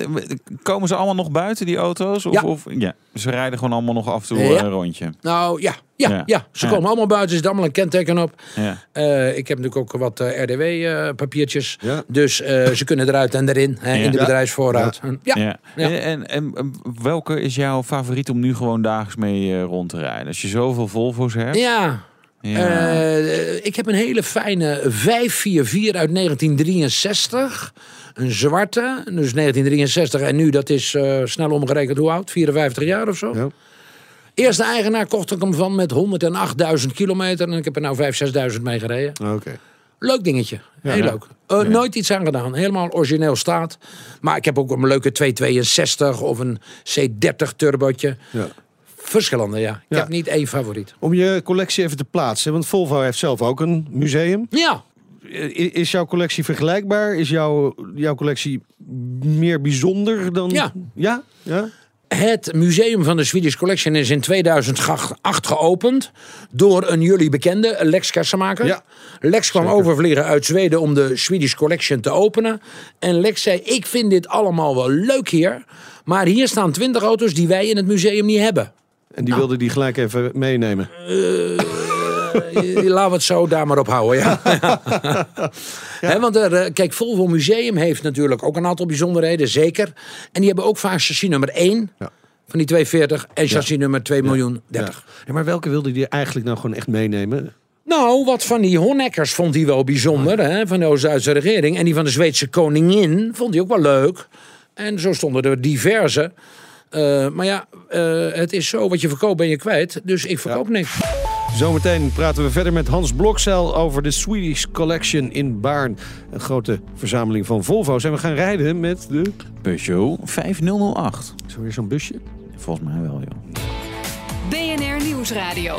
Speaker 5: komen ze allemaal nog buiten, die auto's? Of,
Speaker 8: Ja.
Speaker 5: Of, ja. Ze rijden gewoon allemaal nog af en toe
Speaker 8: Ja.
Speaker 5: eh, een rondje.
Speaker 8: Nou ja, ja,
Speaker 5: Ja.
Speaker 8: ja. ze komen allemaal buiten. Er zit allemaal een kenteken op.
Speaker 5: Ja.
Speaker 8: Eh, ik heb natuurlijk ook wat RDW-papiertjes.
Speaker 9: Ja.
Speaker 8: Dus eh, ze kunnen eruit en erin. Hè. In de bedrijfsvoorraad. En- Ja.
Speaker 5: En, en, welke is jouw favoriet om nu gewoon dagelijks mee eh, rond te rijden? Als je zoveel Volvo's hebt.
Speaker 8: Ja.
Speaker 5: Ja.
Speaker 8: Eh, ik heb een hele fijne 544 uit 1963. Een zwarte. Dus 1963 en nu, dat is eh, snel omgerekend hoe oud? 54 jaar of zo.
Speaker 9: Ja.
Speaker 8: Eerste eigenaar kocht ik hem van met 108.000 kilometer. En ik heb er nou 5.000, 6.000 mee gereden.
Speaker 9: Oké.
Speaker 8: Leuk dingetje. Heel
Speaker 5: Ja.
Speaker 8: leuk. Eh, Nooit iets aan gedaan. Helemaal origineel staat. Maar ik heb ook een leuke 262 of een C30 turbotje.
Speaker 9: Ja.
Speaker 8: Verschillende, ja. Ik
Speaker 9: Ja.
Speaker 8: heb niet één favoriet.
Speaker 9: Om je collectie even te plaatsen, want Volvo heeft zelf ook een museum.
Speaker 8: Ja,
Speaker 9: Is jouw collectie vergelijkbaar? Is jouw, jouw collectie meer bijzonder dan...
Speaker 8: Ja.
Speaker 9: Ja? Ja?
Speaker 8: Het museum van de Swedish Collection is in 2008 geopend door een jullie bekende, Lex Kassenmaker.
Speaker 9: Ja,
Speaker 8: Lex kwam overvliegen uit Zweden om de Swedish Collection te openen. En Lex zei, ik vind dit allemaal wel leuk hier, maar hier staan 20 auto's die wij in het museum niet hebben.
Speaker 9: En die wilde die gelijk even meenemen.
Speaker 8: Eh, Laten we het zo daar maar op houden, ja. Hè, want er, eh, kijk, Volvo Museum heeft natuurlijk ook een aantal bijzonderheden, zeker. En die hebben ook vaak chassis nummer 1
Speaker 9: Ja.
Speaker 8: van die 240 en chassis nummer 2 miljoen 30.
Speaker 9: Ja, maar welke wilde die eigenlijk nou gewoon echt meenemen?
Speaker 8: Nou, wat van die Honeckers vond hij wel bijzonder, hè, van de Oost-Duitse regering. En die van de Zweedse koningin vond hij ook wel leuk. En zo stonden er diverse. Eh, maar ja, eh, het is zo, wat je verkoopt ben je kwijt. Dus ik verkoop niks.
Speaker 9: Zometeen praten we verder met Hans Blokzeil over de Swedish Collection in Baarn. Een grote verzameling van Volvo's. En we gaan rijden met de...
Speaker 5: Peugeot 5008.
Speaker 9: Is er weer zo'n busje?
Speaker 5: Volgens mij wel, joh.
Speaker 3: BNR Nieuwsradio.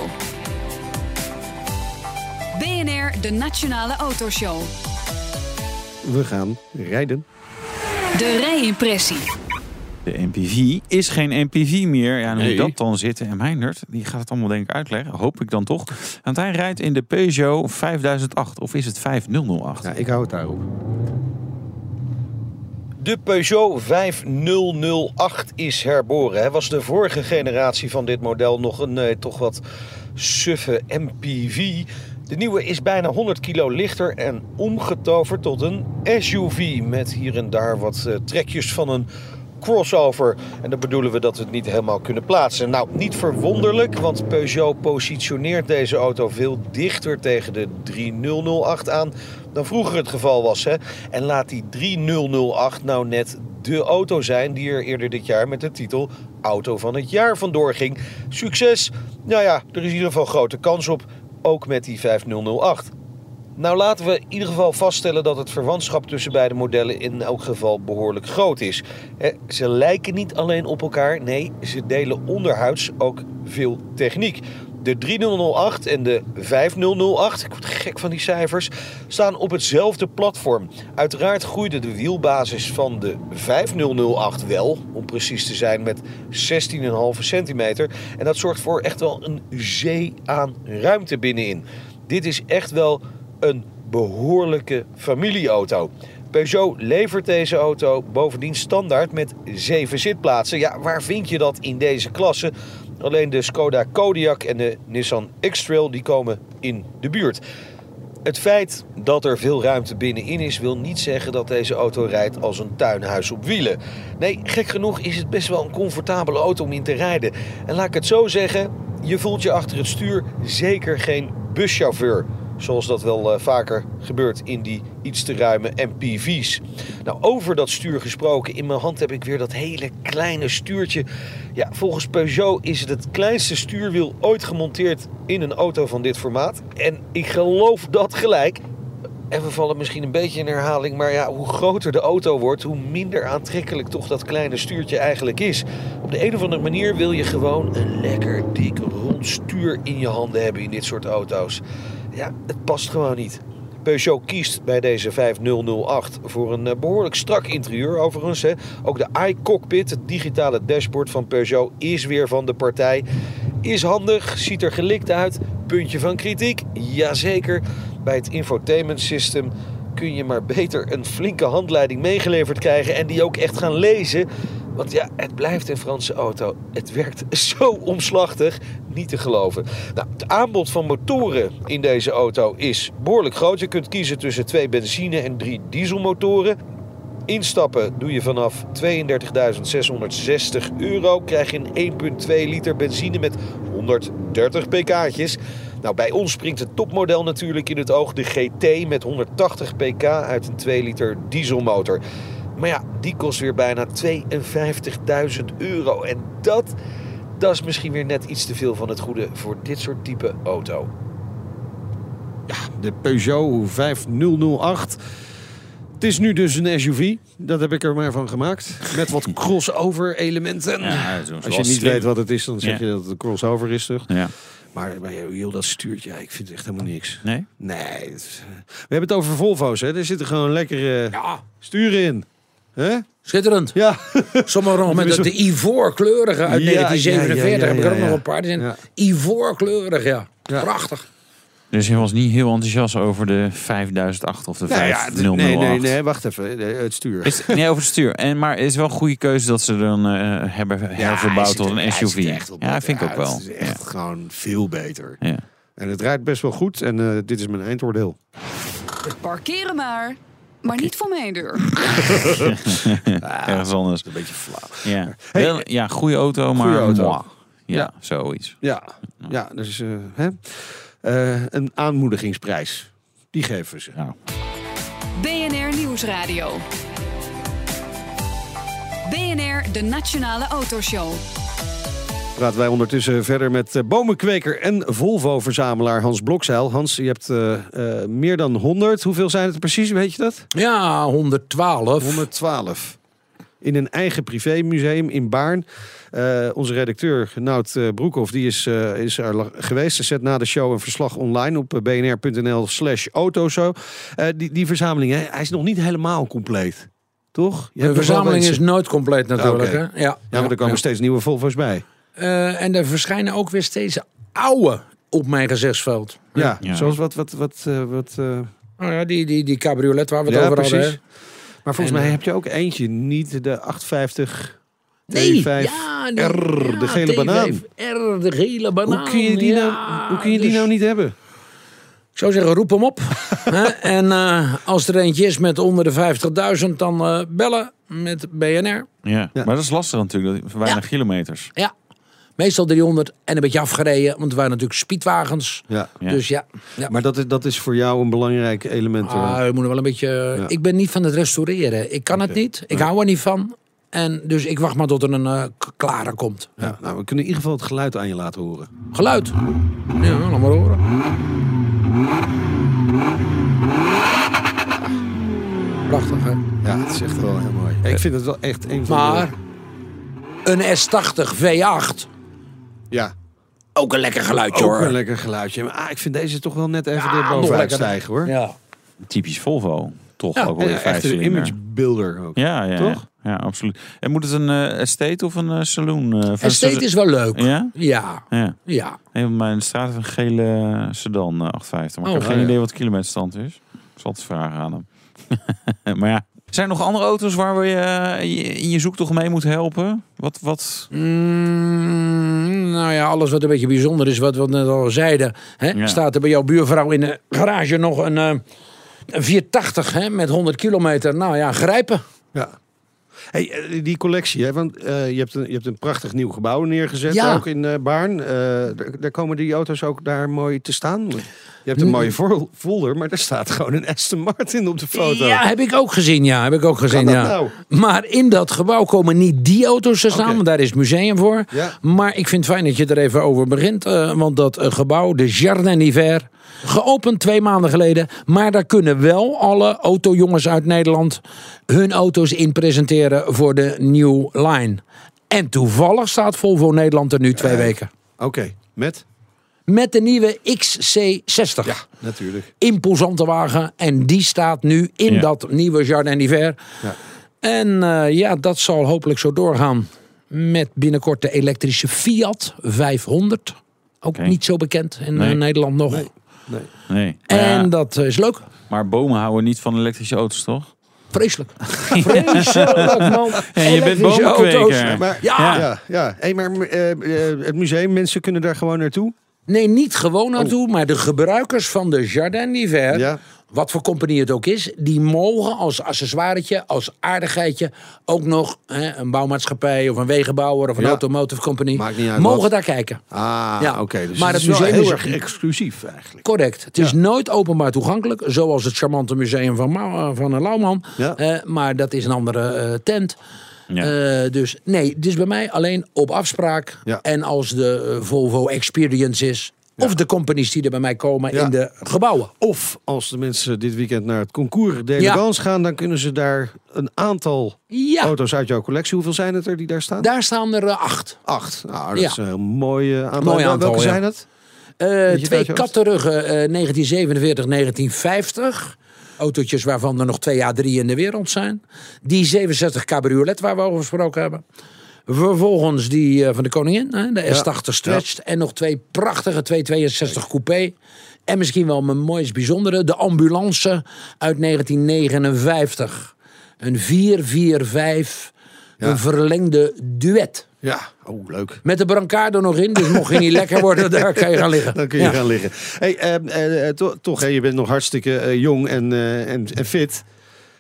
Speaker 3: BNR, de Nationale Autoshow.
Speaker 9: We gaan rijden.
Speaker 3: De rijimpressie.
Speaker 5: De MPV is geen MPV meer. Ja, en hoe
Speaker 9: Nee.
Speaker 5: dat dan zit. En Meindert, die gaat het allemaal denk ik uitleggen. Hoop ik dan toch. Want hij rijdt in de Peugeot 5008. Of is het 5008?
Speaker 9: Ja, ik hou het daarop.
Speaker 4: De Peugeot 5008 is herboren. Hij was de vorige generatie van dit model nog een eh, toch wat suffe MPV. De nieuwe is bijna 100 kilo lichter en omgetoverd tot een SUV. Met hier en daar wat eh, trekjes van een crossover. En dan bedoelen we dat we het niet helemaal kunnen plaatsen. Nou, niet verwonderlijk, want Peugeot positioneert deze auto veel dichter tegen de 3008 aan dan vroeger het geval was. Hè? En laat die 3008 nou net de auto zijn die er eerder dit jaar met de titel Auto van het Jaar vandoor ging. Succes! Nou ja, er is in ieder geval grote kans op, ook met die 5008. Nou laten we in ieder geval vaststellen dat het verwantschap tussen beide modellen in elk geval behoorlijk groot is. Ze lijken niet alleen op elkaar, nee, ze delen onderhuids ook veel techniek. De 3008 en de 5008, ik word gek van die cijfers, staan op hetzelfde platform. Uiteraard groeide de wielbasis van de 5008 wel, om precies te zijn, met 16,5 centimeter. En dat zorgt voor echt wel een zee aan ruimte binnenin. Dit is echt wel een behoorlijke familieauto. Peugeot levert deze auto bovendien standaard met 7 zitplaatsen. Ja, waar vind je dat in deze klasse? Alleen de Skoda Kodiaq en de Nissan X-Trail die komen in de buurt. Het feit dat er veel ruimte binnenin is, wil niet zeggen dat deze auto rijdt als een tuinhuis op wielen. Nee, gek genoeg is het best wel een comfortabele auto om in te rijden. En laat ik het zo zeggen, je voelt je achter het stuur zeker geen buschauffeur.
Speaker 7: Zoals dat wel eh, vaker gebeurt in die iets te ruime MPV's. Nou, over dat stuur gesproken. In mijn hand heb ik weer dat hele kleine stuurtje. Ja, volgens Peugeot is het het kleinste stuurwiel ooit gemonteerd in een auto van dit formaat. En ik geloof dat gelijk. En we vallen misschien een beetje in herhaling, maar ja, hoe groter de auto wordt, hoe minder aantrekkelijk toch dat kleine stuurtje eigenlijk is. Op de een of andere manier wil je gewoon een lekker dik rond stuur in je handen hebben in dit soort auto's. Ja, het past gewoon niet. Peugeot kiest bij deze 5008 voor een eh, behoorlijk strak interieur overigens. Hè. Ook de iCockpit, het digitale dashboard van Peugeot, is weer van de partij. Is handig, ziet er gelikt uit. Puntje van kritiek, jazeker. Bij het infotainment system kun je maar beter een flinke handleiding meegeleverd krijgen en die ook echt gaan lezen. Want ja, het blijft een Franse auto. Het werkt zo omslachtig, niet te geloven. Nou, het aanbod van motoren in deze auto is behoorlijk groot. Je kunt kiezen tussen twee benzine- en drie dieselmotoren. Instappen doe je vanaf 32.660 euro. Krijg je een 1,2 liter benzine met 130 pk'tjes. Nou, bij ons springt het topmodel natuurlijk in het oog. De GT met 180 pk uit een 2 liter dieselmotor. Maar ja, die kost weer bijna 52.000 euro. En dat, dat is misschien weer net iets te veel van het goede voor dit soort type auto.
Speaker 4: De Peugeot 5008. Het is nu dus een SUV. Dat heb ik er maar van gemaakt. Met wat crossover elementen.
Speaker 5: Ja,
Speaker 4: Als je niet
Speaker 5: slim.
Speaker 4: weet wat het is, dan zeg
Speaker 5: Ja.
Speaker 4: je dat het een crossover is toch?
Speaker 5: Ja.
Speaker 4: Maar, maar heel dat stuurtje, ja, ik vind het echt helemaal niks.
Speaker 5: Nee?
Speaker 4: Nee. we hebben het over Volvo's, hè. Er zitten gewoon lekkere
Speaker 8: Ja,
Speaker 4: sturen in. Hè?
Speaker 8: schitterend.
Speaker 4: Ja.
Speaker 8: Sommigen nog met de, ivoorkleurige uit
Speaker 4: Ja,
Speaker 8: 1947
Speaker 4: ja, ja,
Speaker 8: heb ik er ook nog een paar. Die zijn
Speaker 4: Ja.
Speaker 8: ivoorkleurig, ja.
Speaker 4: Ja.
Speaker 8: Prachtig.
Speaker 5: Dus je was niet heel enthousiast over de 5008 of de
Speaker 4: Nou ja,
Speaker 5: 5008.
Speaker 4: nee, nee, nee, wacht even. Het stuur.
Speaker 5: Is, nee, over het stuur. En, maar het is wel een goede keuze dat ze dan eh, hebben herverbouwd tot een SUV. Ja, vind ik ook wel.
Speaker 4: Het is echt gewoon veel beter.
Speaker 5: Ja. Ja.
Speaker 4: En het rijdt best wel goed. En eh, dit is mijn eindoordeel.
Speaker 10: Parkeren maar. Maar niet voor mijn deur.
Speaker 5: Ergens anders.
Speaker 4: Een beetje flauw.
Speaker 5: Ja, Wel, ja goede auto, maar
Speaker 4: Goeie auto.
Speaker 5: moi. Ja,
Speaker 4: Ja.
Speaker 5: zoiets.
Speaker 4: Ja, ja dus eh, hè? Eh, een aanmoedigingsprijs. Die geven ze.
Speaker 5: Ja.
Speaker 3: BNR Nieuwsradio. BNR, de Nationale Autoshow.
Speaker 4: Praten wij ondertussen verder met eh, bomenkweker en Volvo-verzamelaar Hans Blokzeil. Hans, je hebt eh, eh, meer dan 100. Hoeveel zijn het er precies, weet je dat?
Speaker 8: Ja, 112.
Speaker 4: 112. In een eigen privémuseum in Baarn. Onze redacteur Nout Broekhoff die is, is er geweest. Ze zet na de show een verslag online op bnr.nl slash autoshow. Die, die verzameling, hè, hij is nog niet helemaal compleet. Toch? Je
Speaker 8: De verzameling is nooit compleet natuurlijk.
Speaker 4: Oké.
Speaker 8: hè? Ja,
Speaker 4: Ja, maar er komen
Speaker 8: ja.
Speaker 4: steeds nieuwe Volvo's bij.
Speaker 8: Eh, en er verschijnen ook weer steeds oude op mijn gezichtsveld.
Speaker 4: Ja,
Speaker 5: Ja.
Speaker 4: zoals wat... wat, wat, eh, wat eh,
Speaker 8: Oh ja, die, die, die cabriolet waar we het
Speaker 4: ja,
Speaker 8: over
Speaker 4: precies.
Speaker 8: hadden. hè?
Speaker 4: Maar volgens
Speaker 8: En,
Speaker 4: mij heb je ook eentje, niet de 850
Speaker 8: Nee,
Speaker 4: T5
Speaker 8: ja, die-
Speaker 4: R,
Speaker 8: ja,
Speaker 4: de gele
Speaker 8: T5
Speaker 4: banaan.
Speaker 8: R, de gele banaan.
Speaker 4: Hoe kun je die,
Speaker 8: ja,
Speaker 4: nou, hoe kun je die
Speaker 8: dus-
Speaker 4: nou niet hebben?
Speaker 8: Ik zou zeggen, roep hem op. Hè? en eh, als er eentje is met onder de 50.000, dan eh, bellen met BNR.
Speaker 5: Ja.
Speaker 4: Ja.
Speaker 5: maar dat is lastig natuurlijk. dat- Weinig
Speaker 8: Ja.
Speaker 5: kilometers.
Speaker 8: Ja, meestal 300 en een beetje afgereden. Want het waren natuurlijk speedwagens.
Speaker 4: Ja.
Speaker 5: Ja.
Speaker 8: Dus ja, ja.
Speaker 4: Maar dat is, dat is voor jou een belangrijk element. hoor.
Speaker 8: Ah, je moet er wel een beetje.
Speaker 4: Ja.
Speaker 8: Ik ben niet van het restaureren. Ik kan het niet. Ik hou er niet van. En dus ik wacht maar tot er een eh, klare komt.
Speaker 4: ja, nou, we kunnen in ieder geval het geluid aan je laten horen.
Speaker 8: Geluid. Ja, laat maar horen. Prachtig, hè?
Speaker 4: Ja, het is echt wel heel mooi. Ik vind het wel echt een van
Speaker 8: Maar
Speaker 4: de...
Speaker 8: een S80 V8.
Speaker 4: Ja,
Speaker 8: Ook een lekker geluidje,
Speaker 4: ook
Speaker 8: hoor.
Speaker 4: een lekker geluidje. Maar ah, ik vind deze toch wel net even
Speaker 8: Ja,
Speaker 4: bovenuit stijgen hoor.
Speaker 8: Ja.
Speaker 5: Typisch Volvo. Toch
Speaker 8: Ja,
Speaker 5: ook wel
Speaker 4: En
Speaker 5: weer
Speaker 4: echt een image builder ook.
Speaker 5: Ja, ja,
Speaker 4: Toch?
Speaker 5: Ja, absoluut. En moet het een eh, estate of een eh, saloon? eh, een
Speaker 8: Estate is wel leuk.
Speaker 5: Ja?
Speaker 8: Ja.
Speaker 5: Ja.
Speaker 8: Ja.
Speaker 5: Nee, want mijn straat heeft een gele sedan eh, 850. Maar ik
Speaker 8: Oh,
Speaker 5: heb geen
Speaker 4: ja.
Speaker 5: idee wat de kilometerstand is. Ik zal het vragen aan hem. maar ja. Zijn er nog andere auto's waar we je, je in je zoektocht mee moeten helpen? Wat, wat?
Speaker 8: Mm, nou ja, alles wat een beetje bijzonder is, wat we net al zeiden. Hè?
Speaker 5: Ja.
Speaker 8: Staat er bij jouw buurvrouw in de garage nog een, eh, een 480 hè, met 100 kilometer. Nou ja, grijpen.
Speaker 4: Ja. Hey, eh, die collectie, hè? want eh, je, hebt een, je hebt een prachtig nieuw gebouw neergezet,
Speaker 8: Ja.
Speaker 4: ook in eh, Baarn. Daar, komen die auto's ook daar mooi te staan. Je hebt een
Speaker 8: Mm.
Speaker 4: mooie folder, maar daar staat gewoon een Aston Martin op de foto.
Speaker 8: Ja, heb ik ook gezien. Ja, heb ik ook gezien. ja.
Speaker 4: nou?
Speaker 8: Maar in dat gebouw komen niet die auto's te staan, want daar is het museum voor.
Speaker 4: Ja.
Speaker 8: Maar ik vind het fijn dat je er even over begint. want dat gebouw, de Jardin d'Hiver, geopend twee maanden geleden. Maar daar kunnen wel alle autojongens uit Nederland hun auto's in presenteren voor de New Line. En toevallig staat Volvo Nederland er nu twee weken.
Speaker 4: Oké, met?
Speaker 8: Met de nieuwe XC60.
Speaker 4: Ja, natuurlijk.
Speaker 8: imposante wagen. En die staat nu in
Speaker 5: Ja.
Speaker 8: dat nieuwe Jardin d'Hiver.
Speaker 4: Ja.
Speaker 8: En eh, ja, dat zal hopelijk zo doorgaan. Met binnenkort de elektrische Fiat 500. Ook niet zo bekend in
Speaker 5: Nee.
Speaker 8: eh, Nederland nog.
Speaker 4: Nee.
Speaker 5: Nee.
Speaker 8: En
Speaker 5: Ja,
Speaker 8: dat is leuk.
Speaker 5: maar bomen houden niet van elektrische auto's, toch?
Speaker 8: Vreselijk. Vreselijk, man.
Speaker 5: Ja, je bent bomenkweker.
Speaker 8: auto's.
Speaker 4: Maar,
Speaker 8: Ja.
Speaker 4: ja. ja. Hey, maar eh, eh, het museum, mensen kunnen daar gewoon naartoe?
Speaker 8: Nee, niet gewoon naartoe, maar de gebruikers van de Jardin d'Hiver.
Speaker 4: Ja.
Speaker 8: Wat voor compagnie het ook is, die mogen als accessoiretje, als aardigheidje ook nog hè, een bouwmaatschappij of een wegenbouwer of een
Speaker 4: Ja.
Speaker 8: automotive company
Speaker 4: Maakt niet uit
Speaker 8: mogen
Speaker 4: wat.
Speaker 8: daar kijken.
Speaker 4: Ah,
Speaker 8: Ja.
Speaker 4: oké. Dus
Speaker 8: Maar
Speaker 4: het is
Speaker 8: museum
Speaker 4: heel
Speaker 8: is-
Speaker 4: erg exclusief eigenlijk.
Speaker 8: Correct. Het is nooit openbaar toegankelijk, zoals het charmante museum van, van eh, Lauwman.
Speaker 4: Ja.
Speaker 8: Eh, maar dat is een andere eh, tent. Eh, dus nee, het is bij mij alleen op afspraak. En als de eh, Volvo Experience is. Of de companies die er bij mij komen in de gebouwen.
Speaker 4: Of als de mensen dit weekend naar het concours d'élégance gaan, dan kunnen ze daar een aantal auto's uit jouw collectie. Hoeveel zijn het er die daar staan?
Speaker 8: Daar staan er eh, acht.
Speaker 4: Acht. Nou, dat is een mooie aantal.
Speaker 8: Mooi aantal
Speaker 4: Welke zijn het?
Speaker 8: twee katteruggen 1947-1950. Autootjes waarvan er nog twee A3 in de wereld zijn. Die 67 cabriolet waar we over gesproken hebben. Vervolgens die eh, van de koningin, hè, de S80 Stretched. En nog twee prachtige 262 coupé. En misschien wel mijn mooist bijzondere, de ambulance uit 1959. Een 445, een verlengde duet.
Speaker 4: Ja, oh leuk.
Speaker 8: Met de brancard er nog in, dus mocht je niet lekker worden, daar kan je gaan liggen.
Speaker 4: Dan kun je
Speaker 8: Ja.
Speaker 4: gaan liggen. Hey, eh, eh, eh, to- toch, je bent nog hartstikke eh, jong en, en, en fit.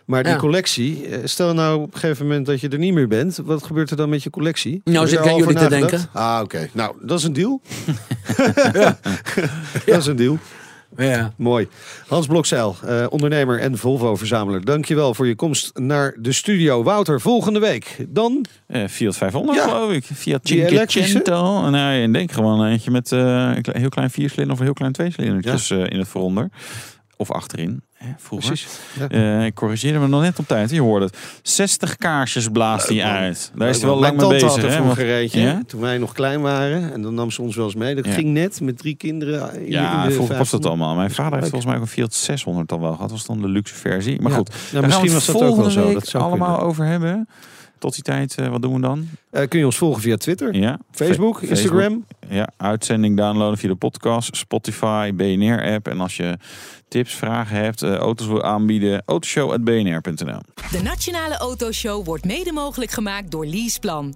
Speaker 4: Maar die
Speaker 8: Ja.
Speaker 4: collectie, stel nou op een gegeven moment dat je er niet meer bent. Wat gebeurt er dan met je collectie?
Speaker 8: Nou, zit ik aan jullie te
Speaker 4: nagedacht? Ah, oké. Nou, dat is een deal. Dat is een deal.
Speaker 8: Ja.
Speaker 4: Mooi. Hans Blokzeil, eh, ondernemer en Volvo-verzamelaar. Dankjewel voor je komst naar de studio. Wouter, volgende week dan...
Speaker 5: Eh, Fiat 500
Speaker 4: Ja.
Speaker 5: geloof ik. Fiat? Cinquecento. Nou, ik denk gewoon eentje met eh, een klein- heel klein viercilinder of een heel klein tweecilindertjes eh, in het vooronder. Of achterin. Hè, vroeger.
Speaker 4: Ja.
Speaker 5: Eh, ik corrigeerde me nog net op tijd. Je hoorde het. 60 kaarsjes blaast hij uit. Daar is hij wel
Speaker 4: Mijn
Speaker 5: lang mee bezig.
Speaker 4: vroeger
Speaker 5: Ja?
Speaker 4: toen wij nog klein waren. En dan nam ze ons wel eens mee. Dat
Speaker 5: Ja.
Speaker 4: ging net met drie kinderen. in-
Speaker 5: Ja,
Speaker 4: in de
Speaker 5: vroeger was dat
Speaker 4: 500.
Speaker 5: allemaal. Mijn vader heeft volgens mij ook een Fiat 600 dan wel gehad. Dat was dan de luxe versie. Maar goed,
Speaker 4: misschien was
Speaker 5: het
Speaker 4: dat ook wel zo. Dat zou
Speaker 5: allemaal
Speaker 4: kunnen.
Speaker 5: over hebben. Tot die tijd, eh, wat doen we dan?
Speaker 4: Eh, kun je ons volgen via Twitter,
Speaker 5: Ja.
Speaker 4: Facebook, Instagram.
Speaker 5: Ja, uitzending downloaden via de podcast, Spotify, BNR-app. En als je tips, vragen hebt, eh, auto's wil aanbieden, autoshow.bnr.nl.
Speaker 3: De Nationale Autoshow wordt mede mogelijk gemaakt door Leaseplan.